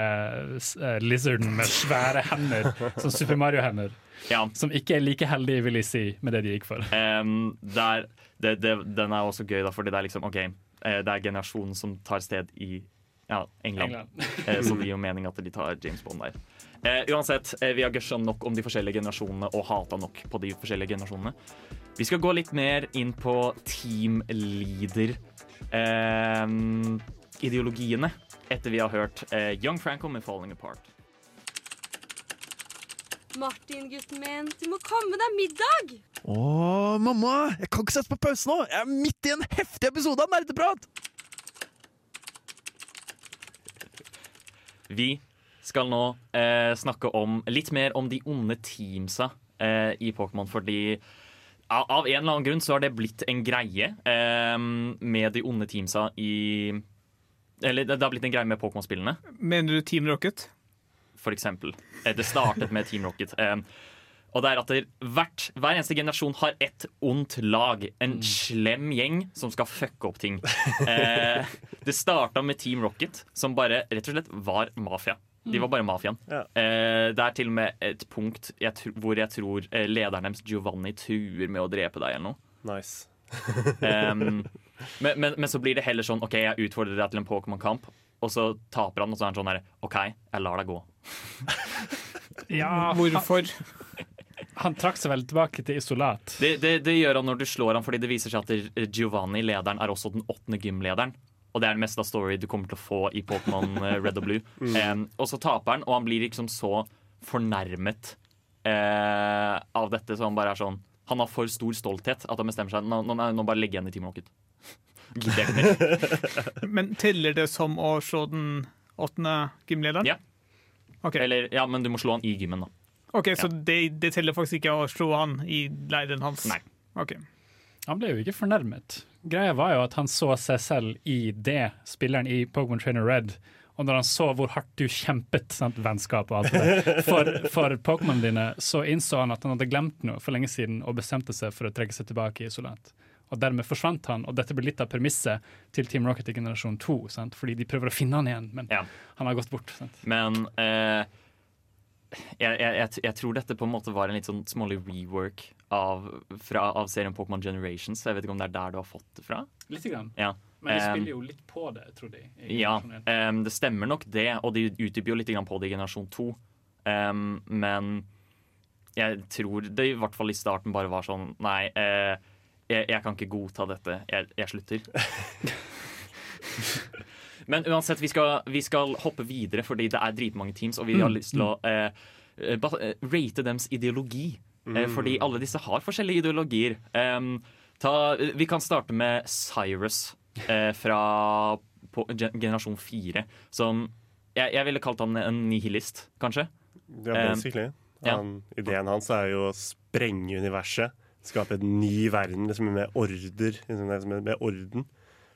uh, lizarden med svære hender, som Super Mario-hender. Ja. Som ikke er like heldig, vil jeg si, med det de gikk for. Em, der, det, det, den er også gøy, da, fordi det er liksom OK, eh, det er generasjonen som tar sted i ja, England. England. Eh, så det gir jo mening at de tar James Bond der. Uh, uansett, vi har gusha nok om de forskjellige generasjonene og hata nok på de forskjellige generasjonene. Vi skal gå litt mer inn på team leader uh, etter vi har hørt uh, Young Franco med 'Falling Apart'. Martin, gutten min, du må komme deg middag! Å, mamma! Jeg kan ikke sette på pause nå! Jeg er midt i en heftig episode av Nerdeprat! Vi skal nå eh, snakke om litt mer om de onde teamsa eh, i Pokémon, fordi av, av en eller annen grunn så har det blitt en greie eh, med de onde teamsa i Eller det det har blitt en greie med Pokémon-spillene, Mener du Team Rocket? For eksempel. Eh, det startet med Team Rocket. Eh, og det er at det, hvert, hver eneste generasjon har ett ondt lag. En slem gjeng som skal fucke opp ting. Eh, det starta med Team Rocket, som bare rett og slett var mafia. De var bare mafiaen. Ja. Eh, det er til og med et punkt jeg hvor jeg tror lederen deres, Giovanni, truer med å drepe deg eller noe. Nice. Em, men, men, men så blir det heller sånn OK, jeg utfordrer deg til en Pokémon-kamp, og så taper han, og så er han sånn her OK, jeg lar deg gå. Ja, Hvorfor? han trakk seg vel tilbake til isolat. Det, det, det gjør han når du slår ham, fordi det viser seg at Giovanni, lederen, er også den åttende gymlederen. Og det er det meste av story du kommer til å få i Pokémon eh, Red og Blue. Em, og så taper han, og han blir liksom så fornærmet uh, av dette, så han bare er sånn Han har for stor stolthet at han bestemmer seg Nå, nå, nå bare legger jeg igjen i Team Rocket. Gidder jeg ikke mer. Men teller det som å slå den åttende gymlederen? Ja. Okay. Eller, ja, men du må slå han i gymmen, da. Ok, Så det, det teller faktisk ikke å slå han i leiren hans? Nei. Okay. Han ble jo ikke fornærmet. Greia var jo at han så seg selv i det, spilleren i Pokémon Trainer Red. Og når han så hvor hardt du kjempet sant, vennskap og alt det for, for Pokémon dine, så innså han at han hadde glemt noe for lenge siden og bestemte seg for å trekke seg tilbake i isolat. Og dermed forsvant han, og dette blir litt av premisset til Team Rocket i generasjon 2. Sant? Fordi de prøver å finne han igjen, men Ja. han har gått bort. Sant? Men eh, jeg, jeg, jeg, tror dette på en måte var en litt sånn smålig rework av, fra, av serien Pokémon Generations. Jeg vet ikke om det er der du har fått det fra? Litt grann. Ja. Men de spiller jo litt på det, tror de. Ja, um, det stemmer nok det, og de utdyper jo litt på det i generasjon 2. Um, men jeg tror det i hvert fall i starten bare var sånn Nei, eh, jeg, jeg kan ikke godta dette. Jeg, jeg slutter. Men uansett, vi skal, vi skal hoppe videre, fordi det er dritmange teams, og vi har lyst til å eh, eh, rate dems ideologi. Eh, fordi alle disse har forskjellige ideologier. Um, ta, vi kan starte med Cyrus eh, fra på, generasjon 4, som jeg, jeg ville kalt han en nihilist, kanskje. Ja, basically. ja. Ideen hans er jo å sprenge universet. Skape en ny verden liksom med order. Liksom, med orden.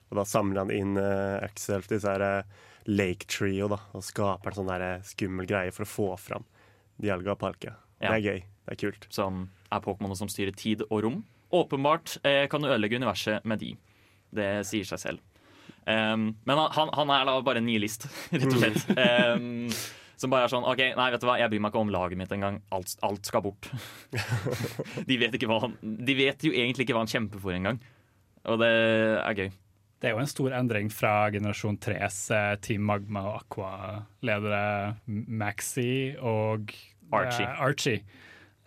Og da samler han inn uh, Axel til disse her, uh, Lake Trio da, og skaper en sånn der, eh, skummel greie for å få fram Dialga Parka. Ja. Det er gøy. Det er kult. som er Pokémon som styrer tid og rom. Åpenbart eh, kan du ødelegge universet med de. Det sier seg selv. Um, men han- han, han er da bare en nihilist, rett og slett. Um, som bare er sånn OK, nei, vet du hva, jeg bryr meg ikke om laget mitt engang. Alt, alt skal bort. de, vet ikke hva han, de vet jo egentlig ikke hva han kjemper for engang. Og det er gøy. Det er jo en stor endring fra generasjon 3s eh, Team Magma og Aqua-ledere Maxi og Archie. eh, Archie.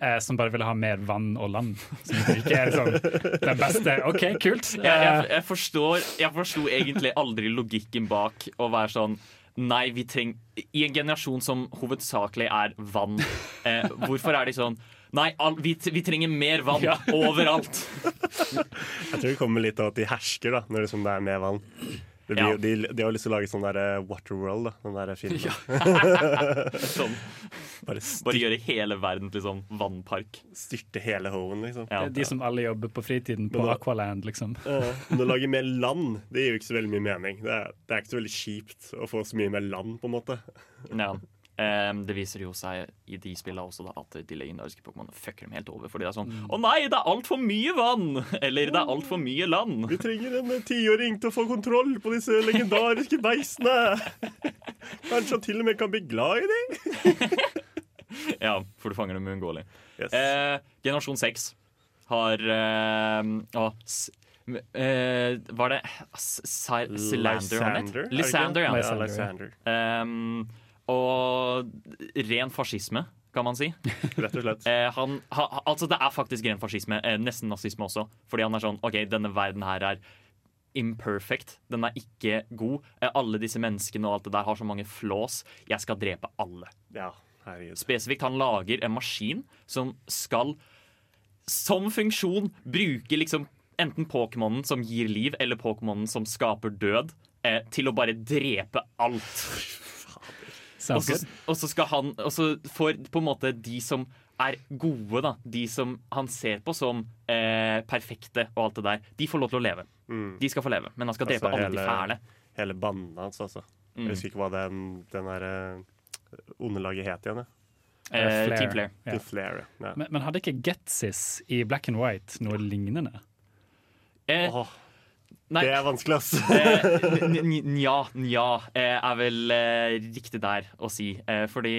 eh, som bare ville ha mer vann og land. Som ikke er liksom den beste. OK, kult. Jeg, jeg, Eh, jeg forstår Jeg forsto egentlig aldri logikken bak å være sånn Nei, vi trenger I en generasjon som hovedsakelig er vann, eh, hvorfor er de sånn Nei, all, vi, vi trenger mer vann overalt. Jeg tror det kommer litt av at de hersker da, når det er med vann. Det blir, Ja. de, de har lyst til å lage sånn der eh, Waterworld, da, den der filmen. Sånn, Bare bare gjøre hele verden til sånn vannpark. styrte hele hoven, liksom. Ja. det de som alle jobber på fritiden på da- Aqualand, liksom. Ja, Men å lage mer land, det gir jo ikke så veldig mye mening. Det er, det er ikke så veldig kjipt å få så mye mer land, på en måte. Ja. Em, det viser jo seg i de spillene også da, at de legendariske Pokémon fucker dem helt over. Fordi det er sånn Å nei, det er altfor mye vann! Eller det er altfor mye land. Vi trenger en tiåring til å få kontroll på disse legendariske beistene. Kanskje han til og med kan bli glad i dem? Ja, for du fanger dem uunngåelig. Yes. Eh, generasjon 6 har eh, å, eh, Var det? Lysander, er? Lysander. Ja, Lysander. Um, og ren fascisme, kan man si. Rett og slett. Eh, han, ha, altså Det er faktisk ren fascisme, eh, nesten nazisme også. Fordi han er sånn OK, denne verden her er imperfect. Den er ikke god. Eh, alle disse menneskene og alt det der har så mange flås. Jeg skal drepe alle. Ja, herregud. Spesifikt, han lager en maskin som skal som funksjon bruke liksom enten Pokémonen som gir liv, eller Pokémonen som skaper død, eh, til å bare drepe alt. Og så, skal han Og så får på en måte de som er gode, da, de som han ser på som eh, perfekte og alt det der, de får lov til å leve. Mm. De skal få leve, men han skal drepe Altså, alle de fæle. Hele banden hans, altså. Mm. Jeg husker ikke hva den, den der underlaget onde het igjen. Eh, Flare. Team Flair. Ja. Flair Ja. Men, men hadde ikke Getsis i Black and White noe lignende? Eh, Åh, Nei, Det er vanskelig, ass. eh, nja, nja eh, er vel eh, riktig der å si. Fordi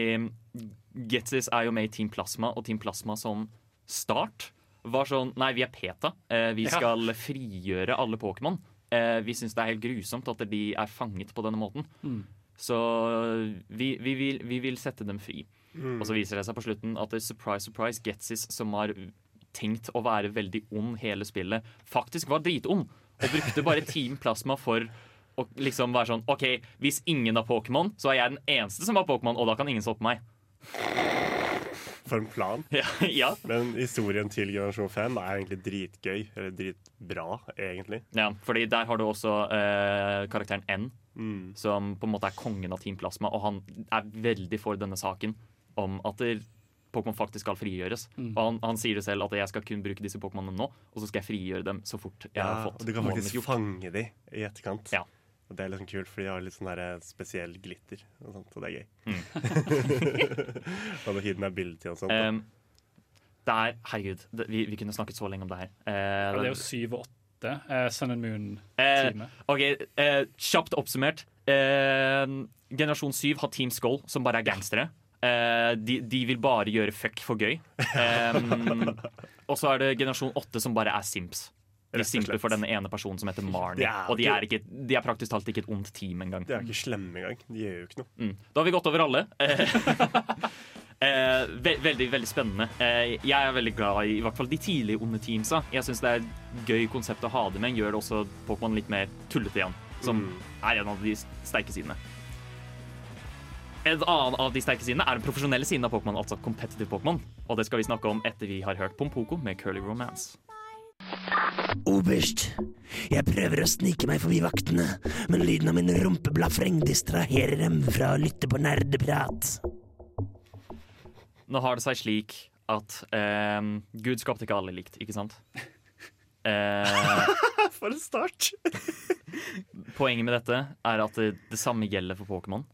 Getsis er jo med i Team Plasma, og Team Plasma som start var sånn Nei, vi er PETA. Vi skal frigjøre alle Pokémon. Eh, vi syns det er helt grusomt at de er fanget på denne måten. Mm. Så vi, vi, vil, vi vil sette dem fri. Mm. Og så viser det seg på slutten at det, er surprise, surprise, Getsis, som har tenkt å være veldig ond hele spillet, faktisk var dritond. Og brukte bare Team Plasma for å liksom være sånn OK, hvis ingen har Pokémon, så er jeg den eneste som har Pokémon, og da kan ingen stoppe meg. For en plan. Ja, ja. Men historien til generasjon 5 er egentlig dritgøy. Eller dritbra, egentlig. ja fordi der har du også eh, karakteren N, Mm. som på en måte er kongen av Team Plasma, og han er veldig for denne saken om at det- Pokémon faktisk skal frigjøres. Mm. Og han, han sier det selv at jeg skal kun bruke disse Pokémonene nå, og så skal jeg frigjøre dem så fort jeg Ja, har fått og du kan faktisk fange dem i etterkant. Ja. Og det er liksom kult, for de har litt sånn der spesiell glitter og sånt, og det er gøy. Mm. og det hidden ability og sånt. da. Um, det er Herregud, det, vi, vi kunne snakket så lenge om det her. Uh, Ja, det er jo syv og åtte. uh, Sun and Moon-time. Uh, OK, eh, kjapt oppsummert. Eh, generasjon 7 har Team Skull, som bare er gangstere. Eh, de, de vil bare gjøre fuck for gøy. Um, og så er det generasjon 8 som bare er simps. De simper for denne ene personen som heter Marnie. Og de er, ikke, de er praktisk talt ikke et ondt team engang. De er ikke slemme engang. De gjør jo ikke noe. Mm. Da har vi gått over alle. Eh, ve veldig veldig spennende. Eh, jeg er veldig glad i i hvert fall de tidlige onde teamsa. Jeg syns det er et gøy konsept å ha det med. Gjør det også Pokémon litt mer tullete igjen, som Mm. er en av de sterke sidene. En annen av de sterke sidene er den profesjonelle siden av Pokémon, altså competitive Pokémon. Og det skal vi snakke om etter vi har hørt Pompoko med Curly Romance. Oberst, jeg prøver å snike meg forbi vaktene, men lyden av min rumpeblafreng distraherer dem fra å lytte på nerdeprat. Nå har det seg slik at eh, Gud skapte ikke alle likt, ikke sant? Eh, For en start! Poenget med dette er at det, det samme gjelder for Pokémon.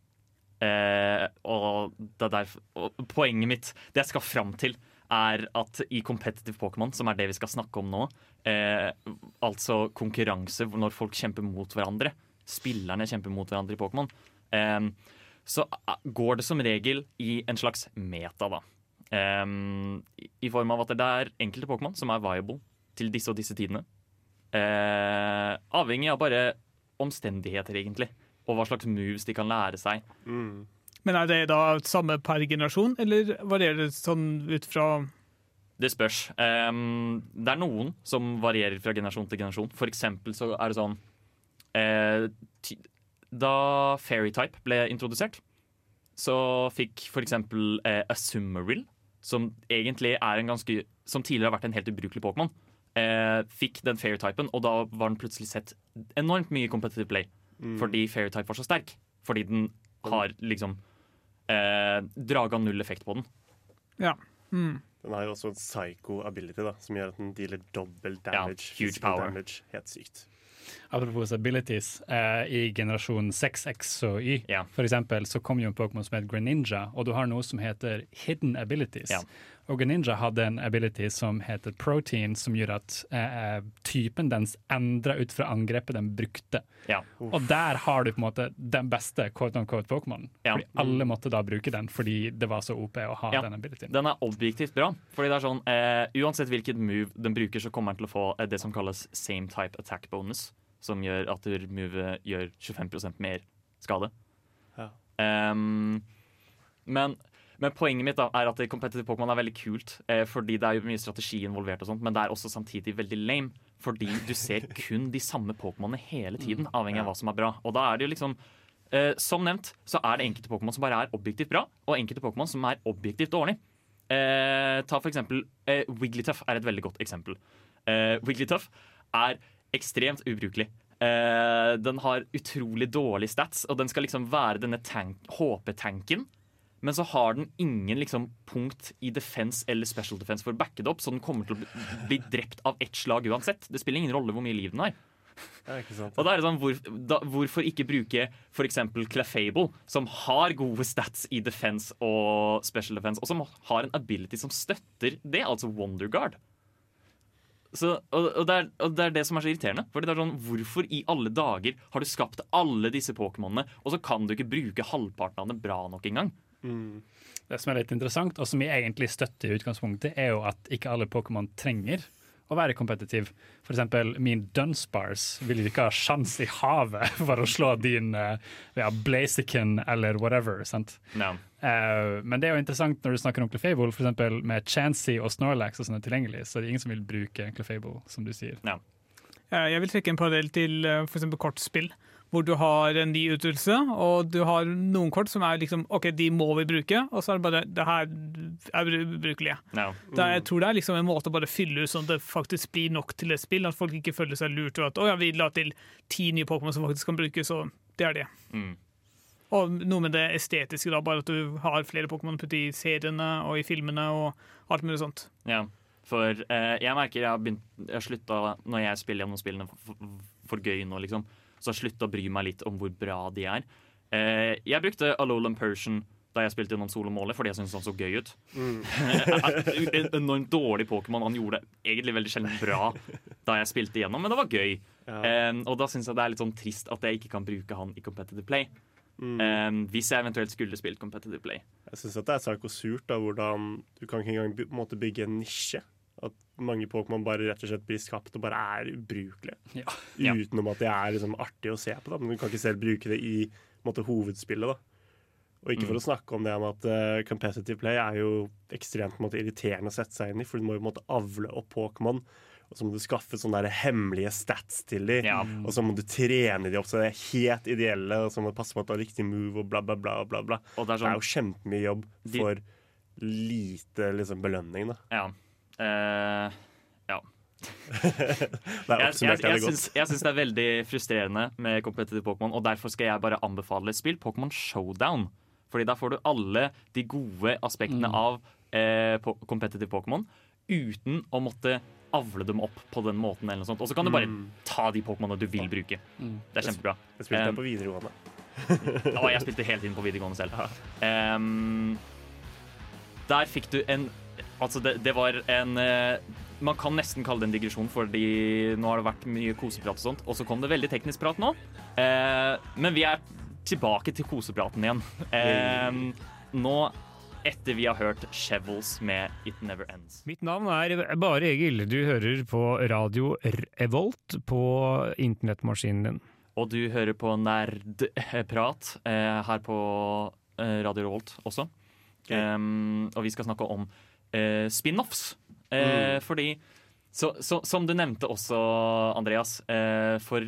Eh, og, er derfor- og poenget mitt, det jeg skal fram til, er at i competitive Pokémon, som er det vi skal snakke om nå, eh, altså konkurranse når folk kjemper mot hverandre, spillerne kjemper mot hverandre i Pokémon, eh, så eh, går det som regel i en slags meta, da. Eh, i- I form av at det er enkelte Pokémon som er viable til disse og disse tidene. Eh, avhengig av bare omstendigheter, egentlig. Og hva slags moves de kan lære seg. Mm. Men er det da samme per generasjon, eller varierer det sånn ut fra Det spørs. Um, det er noen som varierer fra generasjon til generasjon. For eksempel så er det sånn uh, Da Fairytype ble introdusert, så fikk for eksempel uh, Asumarill, som egentlig er en ganske Som tidligere har vært en helt ubrukelig Pokémon, uh, fikk den Fairytypen, og da var den plutselig sett enormt mye competitive play. Mm. Fordi Fairytype var så sterk. Fordi den har liksom eh, Draga null effekt på den. mm. Den har jo også en psycho ability, da, som gjør at den dealer dobbel Ja, damage. huge power. Damage. Helt sykt. Apropos abilities, eh, i generasjon 6X og Y Ja. for eksempel, så kom jo en Pokémon som heter Greninja, og du har noe som heter hidden abilities. Ja. Og Ninja hadde en ability som heter protein, som gjør at eh, typen dens endra ut fra angrepet den brukte. Ja. Og der har du på en måte den beste quote on quote Pokémon. Ja. Fordi alle måtte da bruke den fordi det var så OP å ha Ja. den abilityen. Den er objektivt bra. Fordi det er sånn, eh, Uansett hvilket move den bruker, så kommer den til å få eh, det som kalles same type attack bonus. Som gjør at movet gjør 25% mer skade. Ja. Um, men, men poenget mitt da er at competitive Pokémon er veldig kult. Eh, fordi det er jo mye strategi involvert, og sånt men det er også samtidig veldig lame. Fordi du ser kun de samme Pokémonene hele tiden, avhengig av hva som er bra. Og da er det jo liksom eh, Som nevnt så er det enkelte Pokémon som bare er objektivt bra, og enkelte Pokémon som er objektivt dårlig. Eh, ta for eksempel eh, Wigglytuff er et veldig godt eksempel. Eh, Wigglytuff er ekstremt ubrukelig. Eh, den har utrolig dårlige stats, og den skal liksom være denne tank, HP-tanken. Men så har den ingen liksom, punkt i defense eller special defense for å backe det opp, så den kommer til å bli, drept av ett slag uansett. Det spiller ingen rolle hvor mye liv den har. Og da er det sånn, hvor, da, Hvorfor ikke bruke f.eks. Clefable, som har gode stats i defense og special defense, og som har en ability som støtter det, altså Wonderguard? så, og, og, det er, og det er det som er så irriterende. Fordi det er sånn, Hvorfor i alle dager har du skapt alle disse Pokémonene, og så kan du ikke bruke halvparten av dem bra nok engang? Det som er litt interessant, og som vi egentlig støtter i utgangspunktet, er jo at ikke alle Pokémon trenger å være kompetitiv. For eksempel min Dunspars vil ikke ha sjans i havet for å slå din uh, ja, Blaziken eller whatever. sant? No. Uh, men det er jo interessant når du snakker om Clefable, eksempel med Chansey og Snorlax og sånne tilgjengelig, så det er ingen som vil bruke Clefable, som du sier. No. Eh, Jeg vil trekke en parallell til eh, eksempel kortspill, hvor du har en ny utvidelse, og du har noen kort som er liksom OK, de må vi bruke, og så er det bare det her er bru- ubrukelige. Ja. Det er, jeg tror det er liksom en måte å bare fylle ut sånn at det faktisk blir nok til et spill, at folk ikke føler seg lurt og at å ja, vi la til ti nye Pokémon som faktisk kan brukes, og det er det. Mm. Og noe med det estetiske, da, bare at du har flere Pokémon putt i seriene og i filmene og alt mulig sånt. Ja, for eh, jeg merker jeg har, begynt, jeg har slutta Når jeg spiller gjennom spillene for, for, for gøy nå, liksom, så jeg slutta å bry meg litt om hvor bra de er. Eh, jeg brukte Alolan Persian da jeg spilte gjennom solomålet, fordi jeg syntes han så gøy ut. en enormt dårlig Pokémon. Han gjorde det egentlig veldig sjelden bra da jeg spilte gjennom, men det var gøy. Eh, og da syns jeg det er litt sånn trist at jeg ikke kan bruke han i competitive play. Eh, hvis jeg eventuelt skulle spilt competitive play. Jeg syns det er sarkosurt da, hvordan du kan ikke engang på bygge en nisje. At mange Pokémon bare rett og slett blir skapt og bare er ubrukelige. Ja. Utenom at det er liksom artig å se på, da. men du kan ikke selv bruke det i måte, hovedspillet. da. Og ikke for å snakke om det om at uh, competitive play er jo ekstremt måte, irriterende å sette seg inn i, for du må jo på en måte avle opp Pokémon. Og så må du skaffe sånne der hemmelige stats til dem. Ja. Og så må du trene dem opp så de er helt ideelle, og så må du passe på at du har riktig move, og bla, bla, bla. bla, bla. Det er Det er sånn jo kjempemye jobb De- for lite liksom, belønning, da. Ja. Eh, ja. Jeg, jeg, jeg syns, jeg syns det er veldig frustrerende med competitive Pokémon, og derfor skal jeg bare anbefale et spill, Pokémon Showdown. Fordi da får du alle de gode aspektene av eh, po- competitive Pokémon uten å måtte avle dem opp på den måten. eller noe sånt. Og så kan du bare ta de Pokémonene du vil bruke. Det er kjempebra. Jeg spilte Um, det på videregående. å, jeg spilte hele tiden på videregående selv. Um, der fikk du en Altså, det, det var en eh, Man kan nesten kalle det en digresjon, fordi nå har det vært mye koseprat og sånt. Og så kom det veldig teknisk prat nå. Eh, men vi er tilbake til kosepraten igjen. Ehm, nå etter vi har hørt Chevels med It Never Ends. Mitt navn er Bare Egil. Du hører på radio Revolt på internettmaskinen din. Og du hører på Nerdprat eh, her på eh, Radio Revolt også. Um, og vi skal snakke om eh, spin-offs. Eh, Fordi, så, så, som du nevnte også, Andreas, eh, for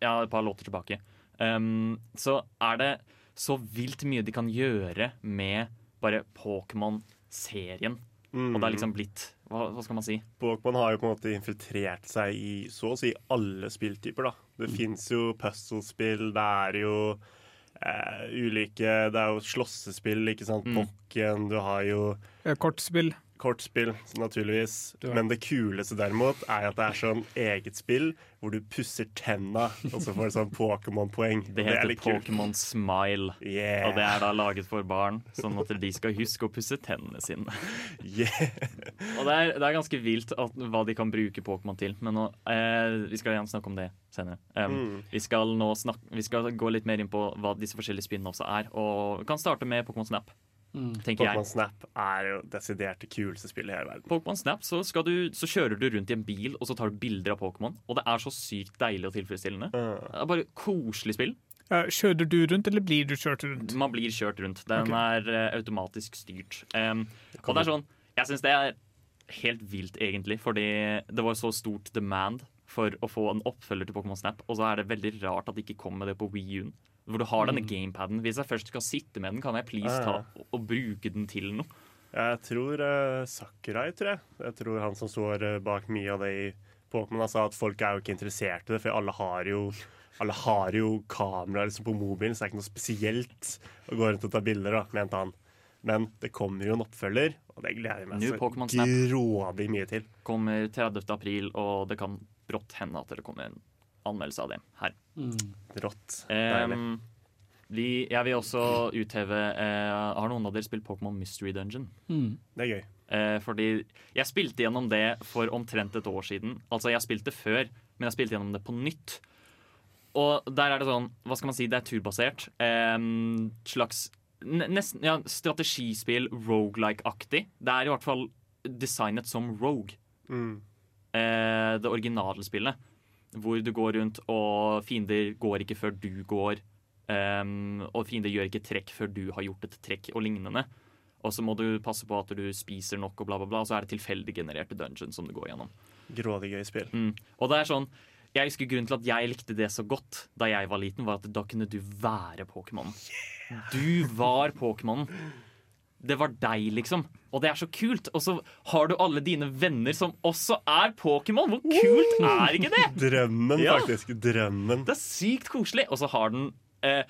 ja, et par låter tilbake, um, så er det så vilt mye de kan gjøre med bare Pokémon-serien. Og det er liksom blitt hva, hva skal man si? Pokémon har jo på en måte infiltrert seg i så å si alle spilltyper. da. Det Mm. fins jo puzzle-spill, det er jo eh, ulike Det er jo slåssespill, ikke sant. Mm. Pokken, du har jo Kortspill. Kortspill, naturligvis. Men det kuleste derimot er at det er sånn eget spill hvor du pusser tenna, og så får du sånn Pokémon-poeng. Det er heter. Pokémon Smile. Yeah. Og det er da laget for barn, sånn at de skal huske å pusse tennene sine. Yeah. Og det er, det er ganske vilt at, hva de kan bruke Pokémon til. Men nå, eh, vi skal igjen snakke om det senere. Um, Mm. vi, skal nå snakke, vi skal gå litt mer inn på hva disse forskjellige spinnene også er. Og vi kan starte med Pokémon Snap, tenker Pokémon jeg. Snap er jo desidert det kuleste spillet i hele verden. Pokémon Snap, så, skal du, så kjører du rundt i en bil og så tar du bilder av Pokémon. Og det er så sykt deilig og tilfredsstillende. Uh, Det er bare koselig spill. Eh, Kjører du rundt, eller blir du kjørt rundt? Man blir kjørt rundt. Den okay. er uh, automatisk styrt. Um, og det er sånn Jeg syns det er helt vilt, egentlig, fordi det var så stort demand for å få en oppfølger til Pokémon Snap, og så er det veldig rart at de ikke kom med det på Wii U-en. Hvor du har denne gamepaden. Hvis jeg først skal sitte med den, kan jeg please ta og, og bruke den til noe? Jeg tror uh, Sakurai, tror jeg. Jeg tror han som står eh, bak mye av det i Pokémon, har sa at folk er jo ikke interessert i det, for alle har jo alle har jo kamera liksom, på mobilen, så det er ikke noe spesielt å gå rundt og ta bilder, da, mente han. Men det kommer jo en oppfølger, og det gleder jeg meg så grådig mye til. Kommer 30. april, og det kan brått hende at det kommer en anmeldelse av det her. Rått. Deilig. Um, vi, jeg vil også utheve eh, Har noen av dere spilt Pokémon Mystery Dungeon? Det er gøy. Eh, fordi jeg spilte gjennom det for omtrent et år siden. Altså, jeg spilte før, men jeg spilte gjennom det på nytt. Og der er det sånn, hva skal man si, det er turbasert. Eh, slags ne- nesten, ja, strategispill, rogelike-aktig. Det er i hvert fall designet som rogue. Mm. Eh, det originale spillet. Hvor du går rundt, og fiender går ikke før du går. Um, og fiender gjør ikke trekk før du har gjort et trekk, og lignende. Og så må du passe på at du spiser nok, og bla, bla, bla. Og så er det tilfeldig genererte dungeons som du går gjennom. Grådig gøy spill. Mm. Og det er sånn jeg husker Grunnen til at jeg likte det så godt da jeg var liten, var at da kunne du være Pokémon. Du var Pokémon. Det var deg, liksom. Og det er så kult. Og så har du alle dine venner som også er Pokémon. Hvor kult er ikke det? Drømmen, Ja. faktisk. Drømmen. Det er sykt koselig. Og så har den eh,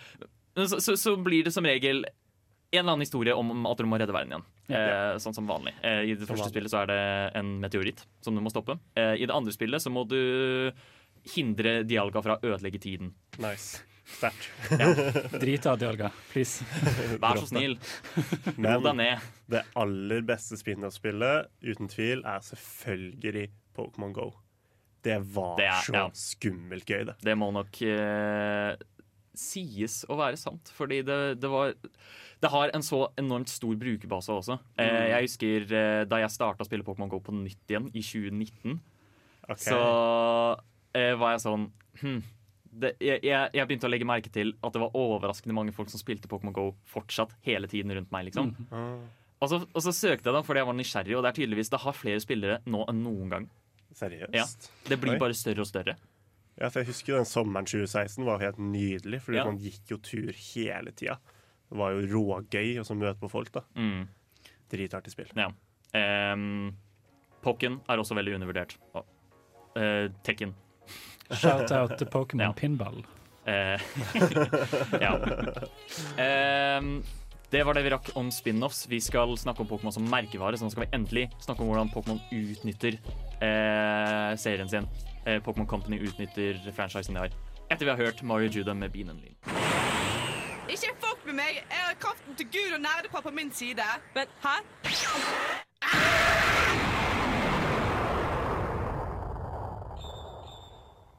så, så, så blir det som regel en eller annen historie om at du må redde verden igjen. Eh, sånn som vanlig. Eh, I det første spillet så er det en meteoritt som du må stoppe. Eh, I det andre spillet så må du hindre Dialga fra å ødelegge tiden. Nice. Sterkt. Drit av Dialga, please. Vær så snill. Ro deg ned. det aller beste spin-off-spillet, uten tvil, er selvfølgelig Pokémon Go. Det var Det er- så ja. skummelt gøy, det. Det må nok eh, sies å være sant, fordi det, det var Det har en så enormt stor brukerbase også. Eh, Mm. jeg husker eh, da jeg starta å spille Pokémon Go på nytt igjen i 2019, okay. så eh, var jeg sånn hm, det, jeg, jeg, begynte å legge merke til at det var overraskende mange folk som spilte Pokémon Go fortsatt hele tiden rundt meg. liksom. Mm. Og, så, og så søkte jeg da fordi jeg var nysgjerrig, og det er tydeligvis det har flere spillere nå enn noen gang. seriøst? Ja, Det blir Oi. bare større og større. Ja, for jeg husker den sommeren 2016 var helt nydelig, fordi Ja. man gikk jo tur hele tida. Det var jo rågøy å møte på folk, da. Mm. Dritartig spill. Ja. Um, Pokken er også veldig undervurdert. Eh, Tekken. Shout-out til Pokémon Ja. Pinball. Eh, ja. Ehm, det var det vi rakk om spin-offs. Vi skal snakke om Pokémon som merkevare. Så nå skal vi endelig snakke om hvordan Pokémon utnytter eh, serien sin. Eh, Pokémon Company utnytter franchisen de har. Etter vi har hørt Mario Judah med Bean and Lean. Ikke fuck med meg! Jeg har kraften til Gud og nerdepappa på min side. Men hæ?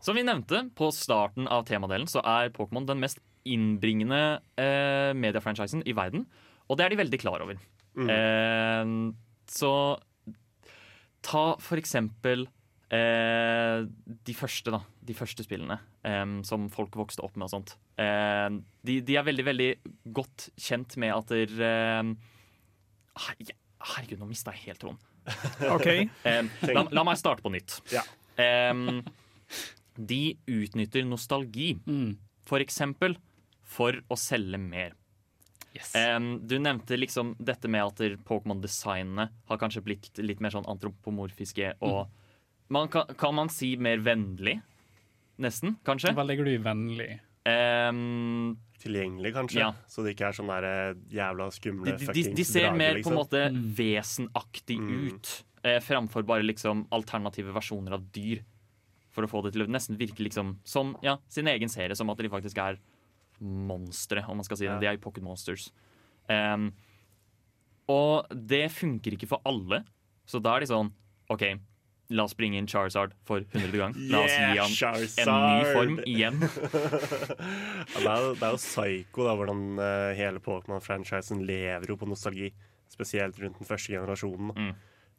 Som vi nevnte på starten av temadelen, så er Pokémon den mest innbringende eh, mediefranchisen i verden. Og det er de veldig klar over. Eh, så ta for eksempel eh, de første, da. De første spillene eh, som folk vokste opp med og sånt. Eh, de, de er veldig, veldig godt kjent med at der eh, Herregud, nå mista jeg helt tråden. OK. Eh, la, la meg starte på nytt. Ja. De utnytter nostalgi, for eksempel, for å selge mer. Em, du nevnte liksom dette med at Pokémon-designene har kanskje blitt litt mer sånn antropomorfiske og man kan, kan man si mer vennlig? Nesten, kanskje? Hva legger du i vennlig? Um, Tilgjengelig, kanskje. Ja. Så det ikke er sånn der eh, jævla skumle de, de, fuckings de ser drager, mer på en måte måte vesenaktig Mm. ut, eh, framfor bare liksom alternative versjoner av dyr. For å få det til å nesten virke liksom som ja, sin egen serie, som at de faktisk er monstre, om man skal si det. De er jo Pocket Monsters. Um, og det funker ikke for alle, så da er de sånn OK, la oss bringe inn Charizard for hundrede gang. La oss gi han en ny form igjen. ja, det, er, jo- det er jo psycho da, hvordan uh, hele Pokémon-franchisen lever jo på nostalgi. Spesielt rundt den første generasjonen. Mm.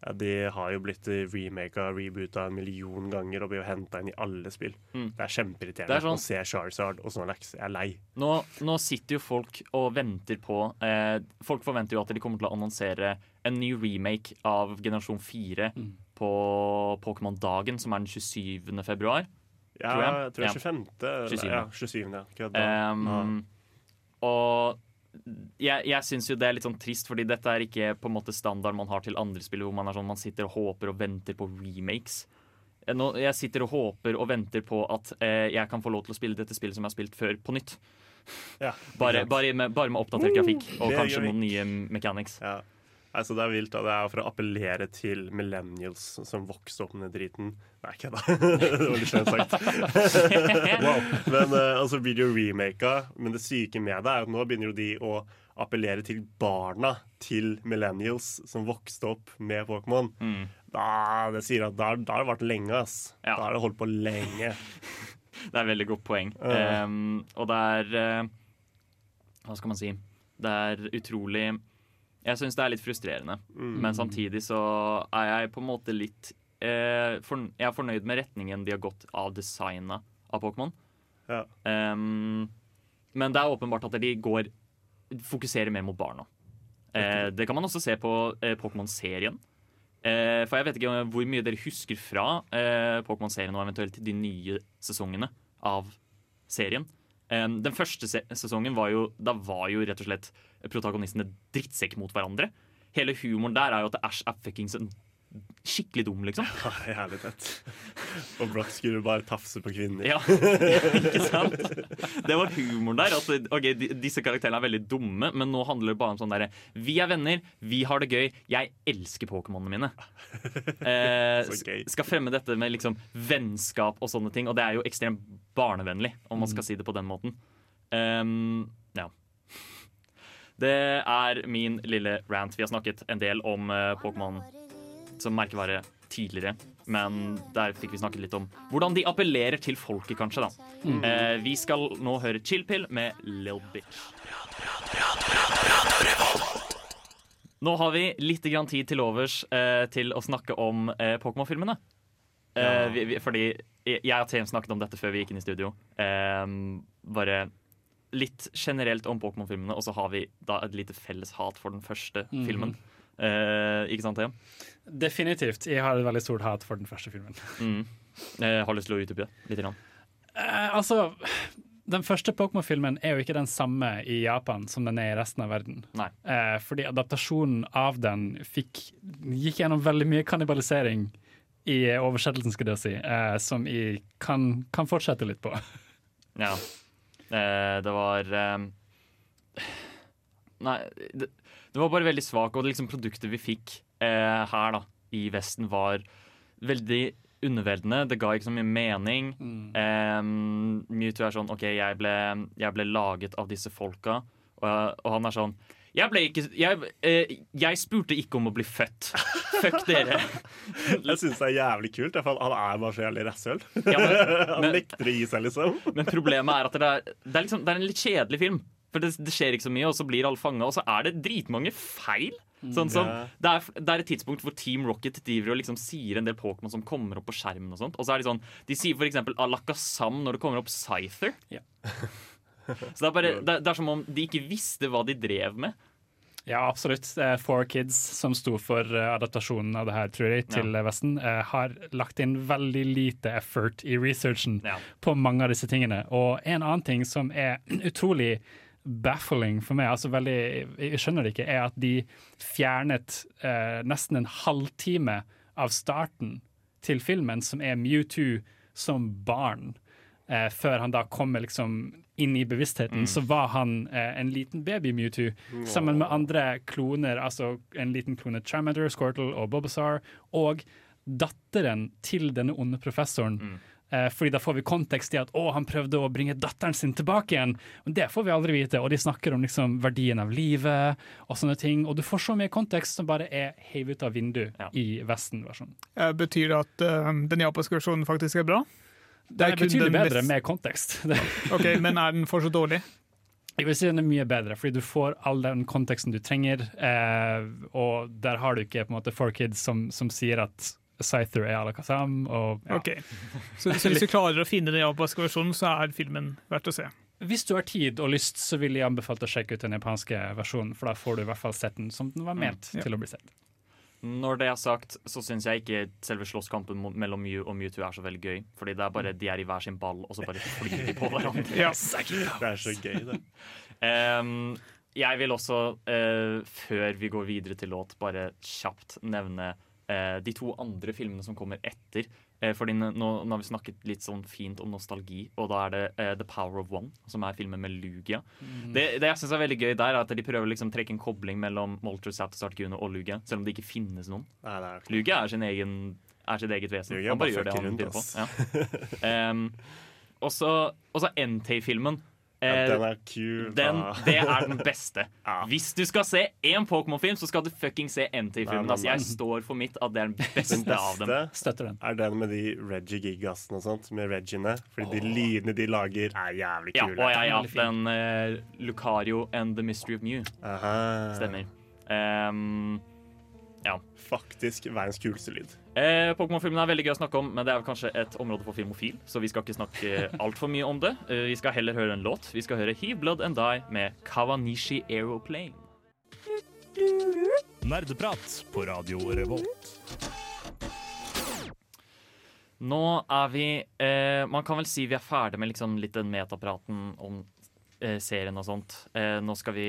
Ja, de har jo blitt remaka og reboota en million ganger og blir jo henta inn i alle spill. Mm. Det er kjempeirriterende er sånn- å se Charizard og Snorlax. Jeg er lei. Nå, nå sitter jo folk og venter på eh, Folk forventer jo at de kommer til å annonsere en ny remake av generasjon 4 på Pokémon-dagen, som er den 27. februar. Ja, Tror jeg. jeg tror det er 25. Ja. 27.. Ja, 27. Ja. Akkurat da. Um, Og jeg, jeg syns jo det er litt sånn trist, fordi dette er ikke på en måte standard man har til andre spill, hvor man er sånn, man sitter og håper og venter på remakes. Eh, Nå, jeg sitter og håper og venter på at eh, jeg kan få lov til å spille dette spillet som jeg har spilt før, på nytt. Ja, Bare, bare, med, bare med oppdatert grafikk og kanskje noen nye mechanics. Ja. Altså, det er vilt. da. Det er for å appellere til millennials som vokste opp med driten. Nei, kødda. det var litt slemt sagt. Men uh, altså blir det jo remaka. Men det syke med det er at nå begynner jo de å appellere til barna til millennials som vokste opp med Pokémon, Mm. da, det sier at da, da har det vært lenge, ass. Da har det holdt på lenge. Det er veldig godt poeng. Uh. Um, og det er uh, Hva skal man si? Det er utrolig Jeg syns det er litt frustrerende. Mm. Men samtidig så er jeg på en måte litt eh, for, Jeg er fornøyd med retningen de har gått av designet av Pokémon. Ja. Um, men det er åpenbart at de går fokuserer mer mot barna. Eh, det kan man også se på eh, Pokémon-serien. Eh, for jeg vet ikke hvor mye dere husker fra eh, Pokémon-serien og eventuelt de nye sesongene av serien. Eh, den første se sesongen var jo Da var jo rett og slett protagonistene drittsekk mot hverandre. Hele humoren der er jo at Ash er fuckings en skikkelig dum, liksom. Ja, Jævlig tett. Og Brock skulle bare tafse på kvinner. Ja, ikke sant? Det var humoren der. At ok, Disse karakterene er veldig dumme, men nå handler det bare om sånn derre Vi er venner, vi har det gøy, jeg elsker Pokémonene mine. Eh, skal fremme dette med liksom vennskap og sånne ting, og det er jo ekstremt barnevennlig, om man skal Mm. si det på den måten. Um. Det er min lille rant. Vi har snakket en del om eh, Pokémon som merkevare tidligere, men der fikk vi snakket litt om hvordan de appellerer til folket, kanskje. da. Mm. Eh, vi skal nå høre Chillpill med Lil Bitch. Nå har vi litt grann tid til overs eh, til å snakke om eh, Pokémon-filmene. Eh, Ja. fordi jeg jeg og Tame snakket om dette før vi gikk inn i studio. Eh, bare litt generelt om Pokémon-filmene, og så har vi da et lite felles hat for den første mm. filmen. Eh, ikke sant, Thea? Definitivt. Jeg har et veldig stort hat for den første filmen. Mm. Eh, har lyst til å utdype det litt? Grann. Eh, altså, den første Pokémon-filmen er jo ikke den samme i Japan som den er i resten av verden. Eh, fordi adaptasjonen av den fikk, gikk gjennom veldig mye kannibalisering i oversettelsen, skulle jeg si, eh, som jeg kan, kan fortsette litt på. Ja. Eh, det var eh, Nei, det, det var bare veldig svak, og det liksom produktet vi fikk eh, her da, i Vesten, var veldig underveldende. Det ga ikke så mye mening. Eh, Mewtwo er sånn OK, jeg ble, jeg ble laget av disse folka, og, og han er sånn jeg ble ikke jeg, eh, jeg spurte ikke om å bli født. Fuck dere. Jeg syns det er jævlig kult, for han er bare så jævlig rasshøl. Ja, men- han nekter å gi seg, liksom. Men problemet er at det er, det er, liksom, det er en litt kjedelig film. For det, det skjer ikke så mye, og så blir alle fanga, og så er det dritmange feil. Sånn som, Ja. det, er, det er et tidspunkt hvor Team Rocket driver og liksom sier en del Pokémon som kommer opp på skjermen. og sånt Og så er De sånn De sier eksempel Alakazam når det kommer opp Scyther. så det er, bare, det, det er som om de ikke visste hva de drev med. Ja, absolutt. Er Four Kids, som sto for eh, adaptasjonen av det her, tror jeg, til Ja. eh, Vesten, eh, har lagt inn veldig lite effort i researchen Ja. på mange av disse tingene. Og en annen ting som er utrolig baffling for meg, altså veldig, jeg skjønner det ikke, er at de fjernet eh, nesten en halvtime av starten til filmen, som er Mewtwo som barn. Eh, før han da kommer liksom inn i bevisstheten, Mm. så var han eh, en liten baby Mewtwo sammen med andre kloner, altså en liten klone Charmander, Squirtle og Bobazar, og datteren til denne onde professoren. Mm. Eh, fordi da får vi kontekst i at å, han prøvde å bringe datteren sin tilbake igjen. Men det får vi aldri vite. Og de snakker om liksom verdien av livet og sånne ting. Og du får så mye kontekst som bare er hevet ut av vinduet i Vesten-versjonen. Eh, Betyr det at uh, den japanske versjonen faktisk er bra? Det er er betydelig den bedre mest- med kontekst. Ok, Men er den fortsatt dårlig? Jeg vil si den er mye bedre, fordi du får all den konteksten du trenger. Eh, og der har du ikke på en måte Four Kids som, som sier at Cyther er Alakazam. Og, ja. Ok. Så, så hvis du klarer å finne den japanske versjonen, så er filmen verdt å se? Hvis du har tid og lyst, så vil jeg anbefale å sjekke ut den japanske versjonen, for da får du i hvert fall sett den som den var ment Ja. til å bli sett. Når det er sagt, så syns jeg ikke selve slåsskampen mellom Mew og Mewtwo er så veldig gøy. Fordi det er bare de er i hver sin ball, og så bare flyr de på hverandre. Ja. Det er så gøy, det. um, jeg vil også, uh, før vi går videre til låt, bare kjapt nevne uh, de to andre filmene som kommer etter. Eh, fordi nå, nå har vi snakket litt sånn fint om nostalgi, og da er det uh, The Power of One, som er filmen med Lugia. Mm. Det, det jeg syns er veldig gøy der, er at de prøver å liksom trekke en kobling mellom Molter, Atlas Gune og Lugia, selv om det ikke finnes noen. Nei, det er Lugia er sin egen er sitt eget vesen. Lugia Han bare bare gjør det han finner på. Ja. Um, og så Entei-filmen. Ja, Eh, den er kul. den, det er den beste. Hvis du skal se én Pokémon-film, så skal du fucking se NT-filmen. Altså, jeg står for mitt at det er den beste, Den av dem. beste Støtter den. er den med de Reggie Gigasene og sånt, med Regiene. Fordi de lydene de lager, er jævlig Ja, kule. og ja, ja, Veldig fin. den uh, Lucario and the Mystery of Mew. Aha. Stemmer. Ehm, ja. Faktisk verdens kuleste lyd. Eh, Pokémon-filmen er veldig gøy å snakke om, men det er kanskje et område for filmofil, så vi skal ikke snakke altfor mye om det. Eh, vi skal heller høre en låt. Vi skal høre Heave Blood and Die med Kawanishi Aeroplane. Nerdeprat på Radio Revolt. Nå er vi eh, Man kan vel si vi er ferdig med liksom litt den metapraten om serien og sånt. Eh, nå skal vi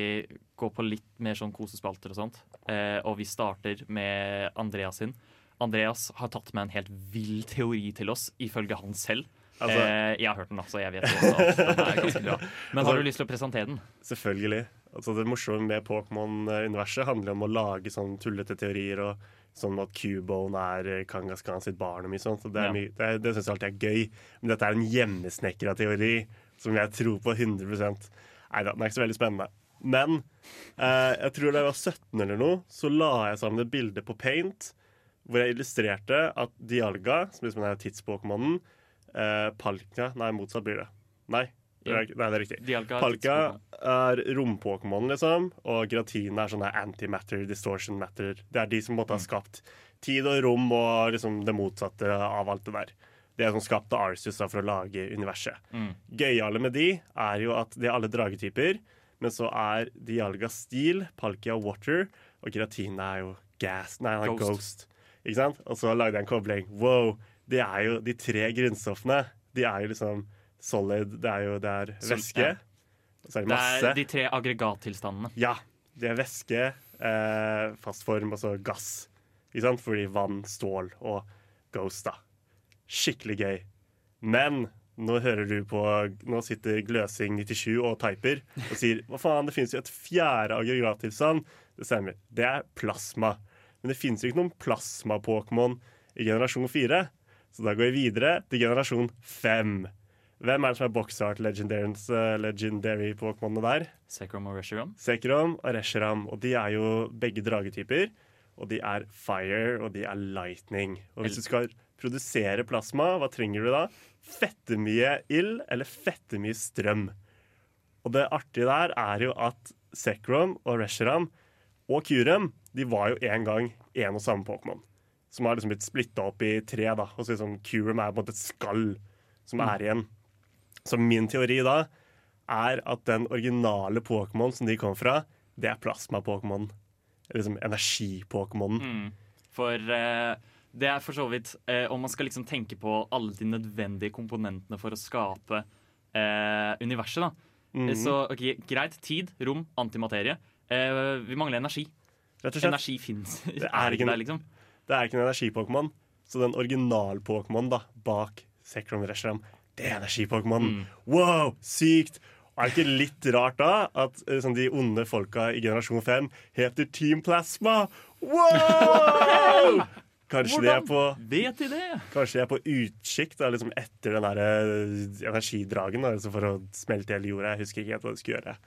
gå på litt mer sånn kosespalter og sånt. Eh, og vi starter med Andreas sin. Andreas har tatt med en helt vill teori til oss, ifølge han selv. Altså- eh, jeg har hørt den, altså. Jeg vet også at den er ganske bra. Men Altså- har du lyst til å presentere den? Selvfølgelig. Altså, det morsomme med Pokémon-universet handler om å lage sånn tullete teorier og sånn at Cubone er Kangaskan sitt barn og mye sånt. Så det Ja. mye, det, det syns jeg alltid er gøy. Men dette er en hjemmesnekra teori som jeg tror på 100 Nei da, den er ikke så veldig spennende. Men eh, jeg tror da jeg var 17 eller noe, så la jeg sammen et bilde på Paint hvor jeg illustrerte at Dialga, som liksom er tids-Pokémonen eh, Palka Nei, motsatt blir det. Nei, det er, nei, det er riktig. Dialga Palka er rom-Pokémon, liksom. Og Gratina er sånn antimatter, distortion matter. Det er de som måtte ha har skapt tid og rom og liksom det motsatte av alt det der. Det er som skapte av da, for å lage universet. Mm. Gøyale med de er jo at de er alle dragetyper, men så er Dialga Steel, Palkia Water, og Gratina er jo gas, nei, han er Ghost. Ghost. Ikke sant? Og så lagde jeg en kobling. Wow, det er jo de tre grunnstoffene. De er jo liksom solid, det er jo det er væske. Og så er det Det er de tre aggregattilstandene. Ja. Det er væske, eh, fast form og så gass. Ikke sant? Fordi vann, stål og ghost, da. Skikkelig gøy. Men nå hører du på Nå sitter Gløsing97 og typer og sier hva faen, det finnes jo et fjerde aggregattilstand. Det stemmer. Det er plasma. Men det finnes jo ikke noen plasma-Pokémon i generasjon fire. Så da går vi videre til generasjon fem. Hvem er det som er boxart legendaries, eh, legendary Pokémonene der? Sekrom og Reshiram. Sekrom og Reshiram. Og de er jo begge dragetyper. Og de er fire, og de er lightning. Og hvis du skal produsere plasma, hva trenger du da? Fette mye ild eller fette mye strøm. Og det artige der er jo at Sekrom og Reshiram og Kurem de var jo en gang en og samme Pokémon. Som har liksom blitt splitta opp i tre. da Og så liksom Kurem er på en måte et skall som er igjen. Så min teori da er at den originale Pokémon som de kom fra, det er plasma-Pokémon. Liksom energi-Pokémon. Mm. For eh, det er for så vidt eh, Om man skal liksom tenke på alle de nødvendige komponentene for å skape eh, universet, da. Mm. Så ok, greit. Tid, rom, antimaterie. Eh, vi mangler energi. Rett og slett. Energi fins Det er ikke, der, liksom. det er ikke en energi-Pokémon. Så den original-Pokémon bak Sekrom Reshram, det er energi-Pokémon. Mm. Wow, sykt! Er det ikke litt rart da at eh, sånn, de onde folka i generasjon 5 heter Team Plasma? Wow! Kanskje de er på vet de det? Kanskje de er på utkikk da, liksom etter den der eh, energidragen da, altså for å smelte hele jorda. Jeg husker ikke helt hva de skulle gjøre.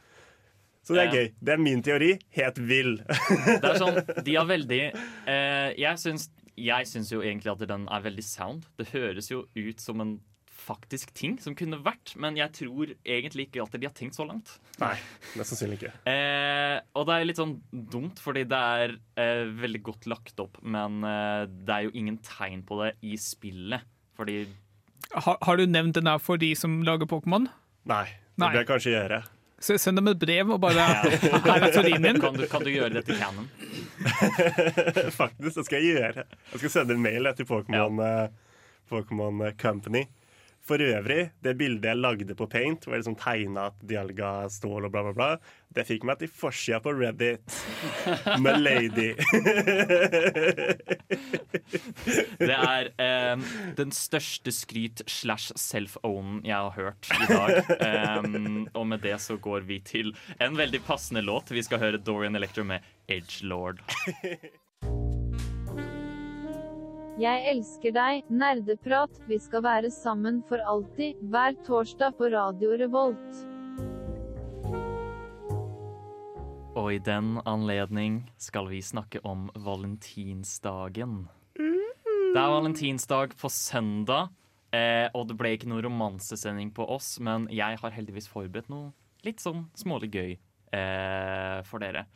Så det er Ja. gøy. Det er min teori. Helt vill. Det er sånn, de har veldig eh, Jeg syns jeg syns jo egentlig at den er veldig sound. Det høres jo ut som en faktisk ting som kunne vært, men jeg tror egentlig ikke alltid de har tenkt så langt. Nei, mest sannsynlig ikke. Eh, og det er litt sånn dumt, fordi det er eh, veldig godt lagt opp, men eh, det er jo ingen tegn på det i spillet. Fordi Har, har du nevnt den her for de som lager Pokémon? Nei. Det Nei. bør jeg kanskje gjøre. Så Send dem et brev og bare Her er teorien min. kan du, kan du gjøre det til canon? Faktisk, det skal jeg gjøre. Jeg skal sende en mail til Pokémon eh, Pokémon Company. For øvrig, det bildet jeg lagde på Paint, hvor jeg liksom tegna at Dialga stål og bla, bla, bla, det fikk meg til forsida på Reddit med Lady. Det er eh, den største skryt slash self-own jeg har hørt i dag. Um, og med det så går vi til en veldig passende låt. Vi skal høre Dorian Electro med Edgelord. Jeg elsker deg, nerdeprat, vi skal være sammen for alltid, hver torsdag på Radio Revolt. Og i den anledning skal vi snakke om valentinsdagen. Mm-hmm. Det er valentinsdag på søndag, eh, og det ble ikke noen romansesending på oss, men jeg har heldigvis forberedt noe litt sånn smålig gøy eh, for dere.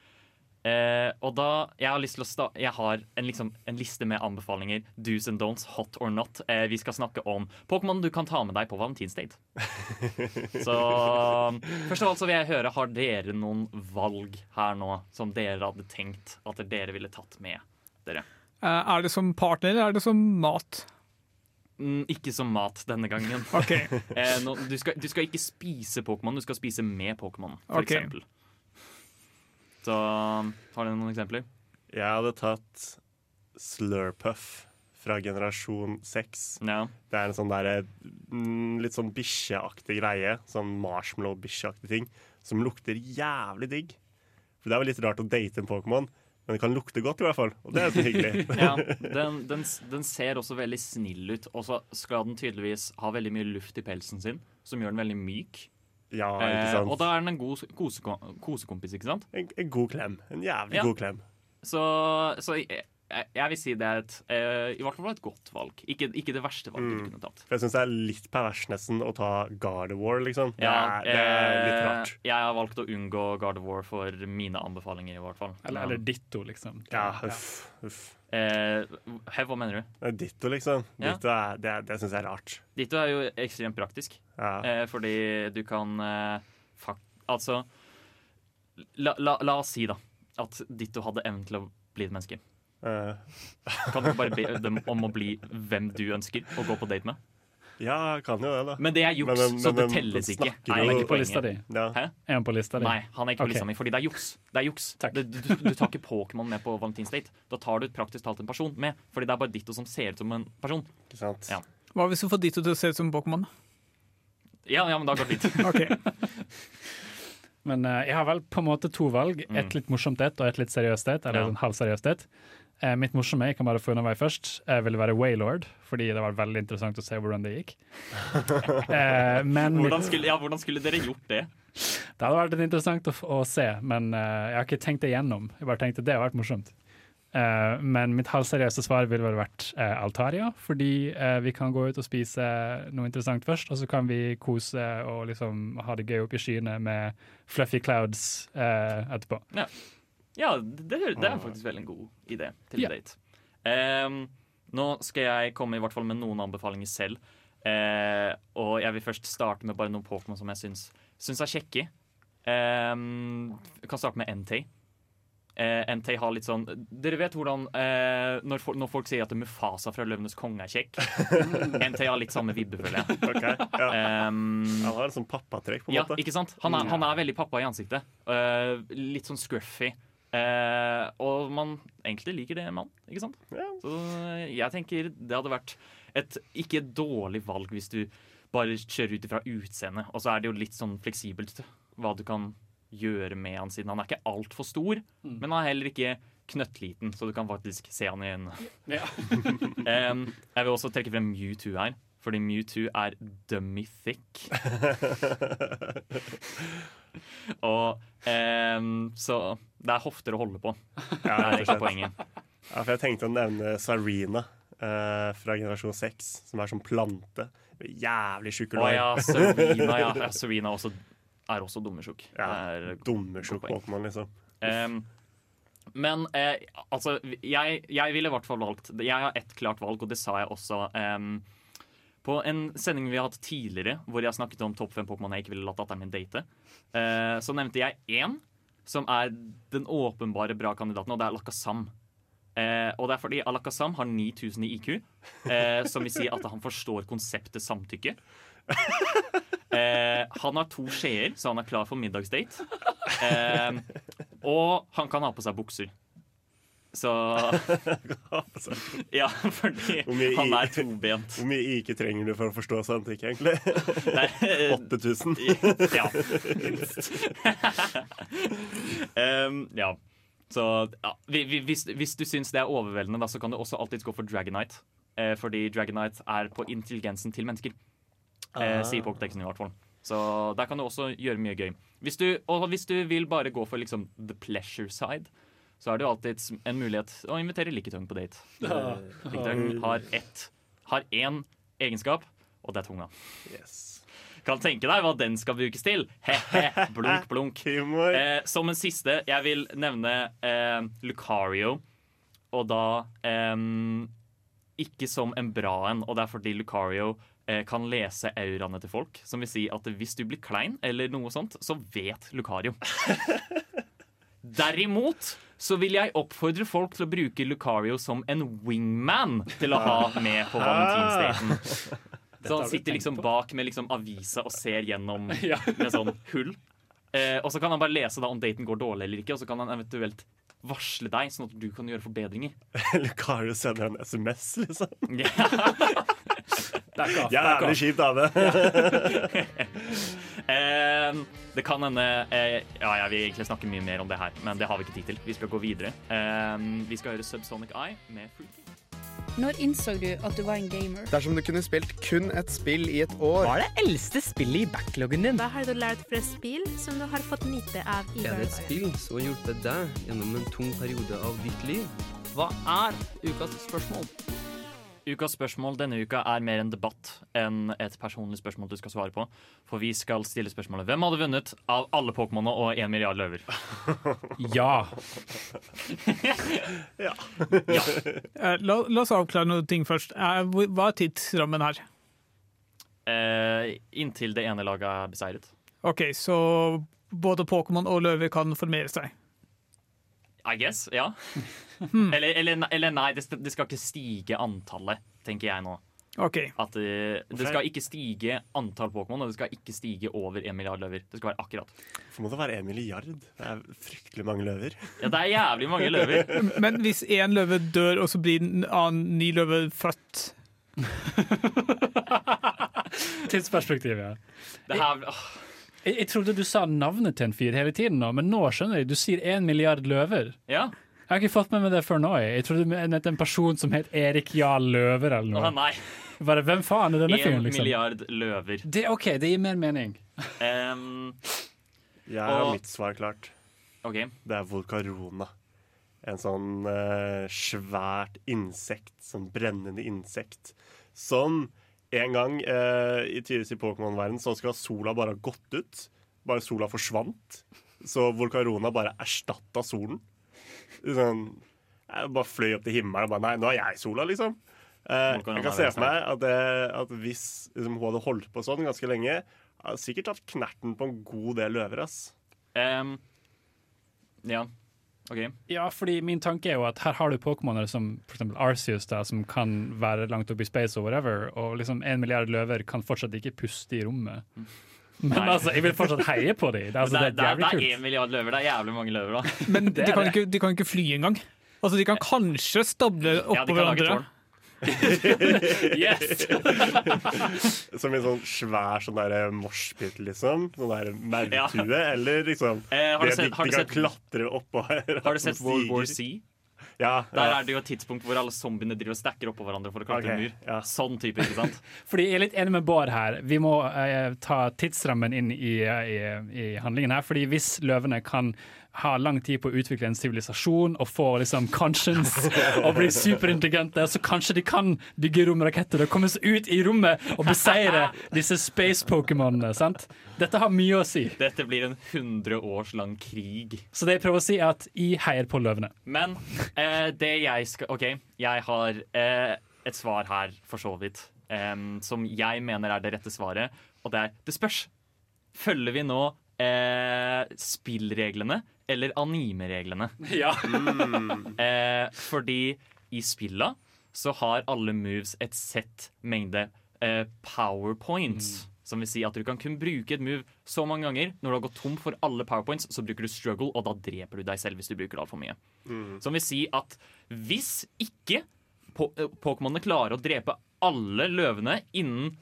Eh, og da, Jeg har lyst til å sta Jeg har en, liksom, en liste med anbefalinger. Do's and don'ts, hot or not. Eh, vi skal snakke om Pokémon du kan ta med deg på valentinsdate. Så først av alt så vil jeg høre, har dere noen valg her nå som dere hadde tenkt at dere ville tatt med dere? Eh, er det som partner, eller er det som mat? Mm, ikke som mat denne gangen. okay. eh, nå, du, skal, du skal ikke spise Pokémon, du skal spise med Pokémon, for eksempel. Så har dere noen eksempler? Jeg hadde tatt Slurpuff fra generasjon 6. Det er en sånn der, mm, litt sånn bikkjeaktig greie. Sånn marshmallow-bikkjeaktig ting. Som lukter jævlig digg. For det er jo litt rart å date en Pokémon, men det kan lukte godt i hvert fall. Og det er så hyggelig. ja, den, den, den ser også veldig snill ut, og så skal den tydeligvis ha veldig mye luft i pelsen sin, som gjør den veldig myk. Ja, ikke sant? Eh, og da er den en god kose, kosekompis, ikke sant? En, en god klem. En jævlig Ja. god klem. Så, så jeg, jeg- jeg vil si det er et, eh, i hvert fall et godt valg. Ikke, ikke det verste valget du kunne tatt. For jeg syns det er litt pervers nesten å ta Gardevoir, liksom. Det Ja, er, det er litt eh, rart. Jeg har valgt å unngå Guard of War for mine anbefalinger, i hvert fall. Eller, eller ditto, liksom. Ja, uff. uff. Eh, Hev, hva mener du? Ditto, liksom. Ja. Ditto er, det det syns jeg er rart. Ditto er jo ekstremt praktisk. Eh, fordi du kan eh, fak Altså la, la, la oss si da at Ditto hadde evnen til å bli et menneske. Kan du bare be dem om å bli hvem du ønsker å gå på date med? Ja, kan jo det, da. Men det er juks, Men men, så men det telles ikke. ikke. han Er ikke på lista di. Ja. Hæ? Er han på lista di? Nei, han er ikke på okay. lista mi, fordi det er juks. Det er juks. Det, du, du, du tar ikke Pokémon med på valentinsdate. Da tar du praktisk talt en person med, fordi det er bare Ditto som ser ut som en person. Ikke sant? Ja, Hva hvis du får Ditto til å se ut som Pokémon? ja, ja men da går det litt. okay. Men uh, jeg har vel på en måte to valg. Mm. Et litt morsomt et og et litt seriøst et. Eller Ja. en halvseriøst et. Eh, mitt morsomme jeg kan bare få unna meg først, eh, ville være Waylord, fordi det var veldig interessant å se hvordan det gikk. Eh, men Hvordan skulle, ja, hvordan skulle dere gjort det? det hadde vært interessant å, å se, men eh, jeg har ikke tenkt det gjennom. Jeg bare tenkte det har vært morsomt. Eh, men mitt halvseriøse svar ville vært eh, Altaria, fordi eh, vi kan gå ut og spise noe interessant først, og så kan vi kose og liksom ha det gøy oppe i skyene med fluffy clouds eh, etterpå. Ja, ja det, det, er faktisk veldig en god idé til Ja. date. Um, nå skal jeg komme i hvert fall med noen anbefalinger selv. Uh, og jeg vil først starte med bare noen Pokémon som jeg syns, syns er kjekke. Um, jeg kan starte med Entei. Uh, Entei har litt sånn Dere vet hvordan uh, når, fol- når folk sier at Mufasa fra Løvenes konge er kjekk? Entei har litt samme vibbe, føler jeg. Okay, ja. um, Han har et sånn pappatrekk, på en ja, måte. ikke sant? Han er, han er veldig pappa i ansiktet. Eh, litt sånn scruffy. Eh, og man egentlig liker det mann, ikke sant? Så eh, jeg tenker det hadde vært et ikke dårlig valg hvis du bare kjører ut ifra utseendet. Og så er det jo litt sånn fleksibelt hva du kan gjøre med han, siden han er ikke altfor stor, men han er heller ikke knøttliten, så du kan faktisk se han i øynene. Em, jeg vil også trekke frem Mewtwo her, fordi Mewtwo er dummy thick. Og um, Så det er hofter å holde på. det er ikke poenget. Ja, for jeg tenkte å nevne Sarina eh, fra generasjon 6, som er som plante. Jævlig tjukk ja, Serena, ja. ja også, er også dummetjukk. Ja, Dummetjukk Pokémon, liksom. Um, men eh, altså, jeg, jeg ville i hvert fall valgt Jeg har ett klart valg, og det sa jeg også em, på en sending vi har hatt tidligere, hvor jeg snakket om topp fem Pokémon jeg ikke ville latt datteren min date. Eh, så nevnte jeg én som er den åpenbare bra kandidaten, og det er Lakassam. Eh, og det er fordi Alakazam har 9000 i IQ, eh, som vil si at han forstår konseptet samtykke. Eh, han har to skjeer, så han er klar for middagsdate. Eh, og han kan ha på seg bukser. Så Ja, fordi han er tobent. Hvor mye IQ trenger du for å forstå samtykke, egentlig? Eh, 8000. Ja, minst. um, ja. Så ja, vi- vi- hvis, hvis du syns det er overveldende, da, så kan du også alltids gå for Dragonite. Eh, fordi Dragonite er på intelligensen til mennesker. Eh, sier Pokédexen i hvert fall. Så der kan du også gjøre mye gøy. Hvis du, og hvis du vil bare gå for liksom the pleasure side, så er det jo alltid en mulighet å invitere Liketong på date. Ja. Liketong har ett Har én egenskap, og det er tunga. Kan tenke deg hva den skal brukes til. He-he, blunk, blunk. Eh, som en siste, jeg vil nevne eh, Lucario. Og da eh, ikke som en bra en, og det er fordi Lucario eh, kan lese auraene til folk. Som vil si at hvis du blir klein, eller noe sånt, så vet Lucario. Derimot så vil jeg oppfordre folk til å bruke Lucario som en wingman til å ha med på valentinsdaten. Så han sitter liksom bak med liksom avisa og ser gjennom med sånn hull. Eh, og så kan han bare lese da om daten går dårlig eller ikke, og så kan han eventuelt varsle deg, sånn at du kan gjøre forbedringer. Lucario sender en SMS, liksom. Back off, back Jævlig av kjip dame. Eh, det kan hende eh, Ja, jeg vil egentlig snakke mye mer om det her, men det har vi ikke tid til. Vi skal gå videre. Eh, vi skal høre Subsonic Eye med Fruity. Når innså du at du var en gamer? Dersom du kunne spilt kun et spill i et år Hva er det eldste spillet i backloggen din? Hva har du lært fra spill som du har fått nyte av i Er det et spill som har hjulpet deg gjennom en tung periode av ditt liv? Hva er ukas spørsmål? Ukas spørsmål denne uka er mer en debatt enn et personlig spørsmål du skal svare på. For vi skal stille spørsmålet Hvem hadde vunnet av alle Pokémonene og én milliard løver? Ja. Eh, La, la oss avklare noen ting først. Eh, Hva er tidsrammen her? Eh, inntil det ene laget er beseiret. OK, så både Pokémon og løver kan formere seg. I guess, ja. Eller, eller, eller nei, det, det skal ikke stige antallet, tenker jeg nå. Okay. At eh, Det skal ikke stige antall Pokémon, og det skal ikke stige over én milliard løver. Det skal være akkurat. Hvorfor må det være en milliard? Det er fryktelig mange løver. Ja, det er jævlig mange løver. Men hvis én løve dør, og så blir en annen ny løve født Tidsperspektiv, ja. Det her, Jeg, jeg trodde du sa navnet til en fyr hele tiden, nå, men nå skjønner jeg. Du sier én milliard løver. Ja. Jeg har ikke fått med meg det før nå. Jeg, jeg trodde du mente en person som het Erik Jarl Løver eller noe. Å, nei. Bare, hvem faen er denne fyren, liksom? milliard løver. Det, OK, det gir mer mening. Um, Jeg har Og- mitt svar klart. Ok. Det er Volcarona. En sånn uh, svært insekt, sånn brennende insekt, som en gang eh, i tidligere i Pokémon-verden så skal sola bare ha gått ut. Bare sola forsvant. Så Volcarona bare erstatta solen. Sånn, jeg bare fløy opp til himmelen og bare Nei, nå er jeg sola, liksom. Eh, jeg kan se for meg at, det, at hvis liksom, hun hadde holdt på sånn ganske lenge, hadde sikkert tatt knerten på en god del løver, ass. Um, ja. OK. Ja, fordi min tanke er jo at her har du Pokémoner som eksempel Arceus, da, som kan være langt oppe i space og whatever, og liksom en milliard løver kan fortsatt ikke puste i rommet. Men Nei. altså, jeg vil fortsatt heie på dem. Det, altså, det, det er, det, er, det er én milliard løver. Det er jævlig mange løver, da. Men de kan, ikke, de kan ikke fly engang. Altså, de kan kanskje stable oppå Ja, hverandre. yes! Som en sånn svær sånn derre moshpit, liksom. Sånn derre maurtue, eller liksom Eh, har du sett- de, har du de kan sett- klatre oppå her. Har du sett World War C? Ja. Der ja. er det jo et tidspunkt hvor alle zombiene driver og stacker oppå hverandre for å klatre okay, mur. Ja. Sånn type, ikke sant? Fordi jeg er litt enig med Bård her. Vi må eh, ta tidsrammen inn i, i, i handlingen her. Fordi hvis løvene kan ha lang tid på å utvikle en sivilisasjon og få liksom conscience og bli superintelligente, så kanskje de kan bygge romraketter og komme seg ut i rommet og beseire disse space-pokémonene. sant? Dette har mye å si. Dette blir en 100 års lang krig. Så det jeg prøver å si, er at jeg heier på løvene. Men eh, det jeg skal OK, jeg har eh, et svar her, for så vidt, eh, som jeg mener er det rette svaret, og det er Det spørs. Følger vi nå eh, spillreglene eller anime-reglene? Ja. eh, fordi i spilla så har alle moves et sett mengde eh, powerpoints. Som vil si at du kan kun bruke et move så mange ganger. Når du har gått tom for alle powerpoints, så bruker du struggle, og da dreper du deg selv hvis du bruker det altfor mye. Som vil si at hvis ikke po eh, Pokémonene klarer å drepe alle løvene innen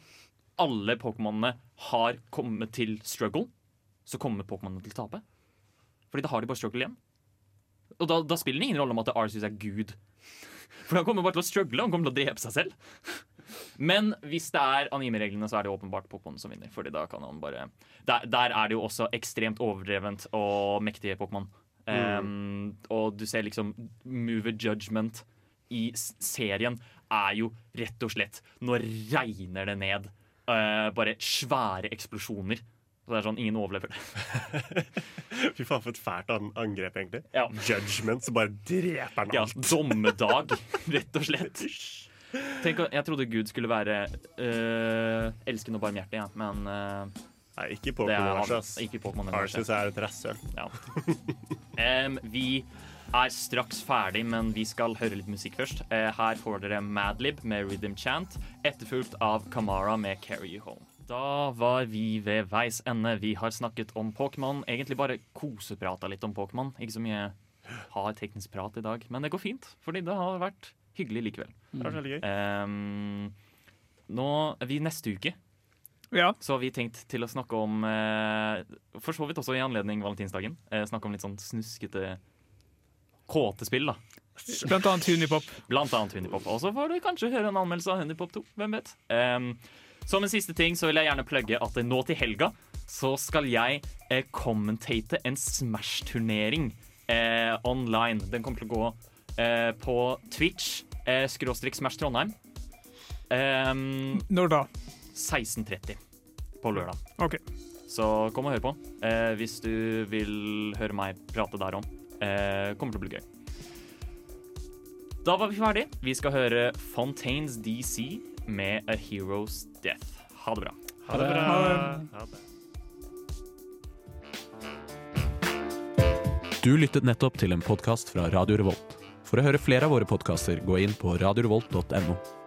alle Pokémonene har kommet til struggle, så kommer Pokémonene til å tape. Fordi da har de bare struggle igjen. Og da, da spiller det ingen rolle om at Arceus er gud. For han kommer bare til å struggle, han kommer til å drepe seg selv. Men hvis det er anime-reglene, så er det åpenbart Pokémon som vinner. Fordi da kan han bare Der, der er det jo også ekstremt overdrevent og mektige Pokémon. Um, og du ser liksom Move Judgment i serien er jo rett og slett Nå regner det ned. Uh, bare svære eksplosjoner. Så det er sånn ingen overlever. det. Fy faen, for et fælt angrep, egentlig. Ja. Judgment, så bare dreper han Ja, dommedag, rett og slett. Tenk, jeg trodde Gud skulle være øh, elskende og barmhjertig, ja. men øh, Nei, ikke Pokémon Arches. Arceus er et rasshøl. Ja. um, vi er straks ferdig, men vi skal høre litt musikk først. Uh, her får dere Madlib med Rhythm Chant, etterfulgt av Kamara med Carry You Home. Da var vi ved veis ende. Vi har snakket om Pokémon. Egentlig bare koseprata litt om Pokémon. Ikke så mye hard teknisk prat i dag, men det går fint, fordi det har vært hyggelig likevel. Det har vært veldig gøy. Um, nå er vi neste uke. Ja. Så har vi tenkt til å snakke om eh, For så vidt også i anledning valentinsdagen. Eh, snakke om litt sånn snuskete kåte spill, da. Blant annet Hunipop. Blant annet Hunipop. Og så får du kanskje høre en anmeldelse av Hunipop 2. Hvem vet? Em, som en siste ting så vil jeg gjerne plugge at nå til helga så skal jeg eh, commentate en Smash-turnering eh, online. Den kommer til å gå eh, på Twitch, eh, skråstrek Smash Trondheim. Em, Når da? 16.30 på lørdag. OK. Så kom og hør på eh, hvis du vil høre meg prate derom. Eh, kommer til å bli gøy. Da var vi ferdig. Vi skal høre Fontaines DC med A Hero's Death. Ha det bra. Ha det bra. Ha det. Du lyttet nettopp til en podkast fra Radio Revolt. For å høre flere av våre podkaster, gå inn på radiorevolt.no.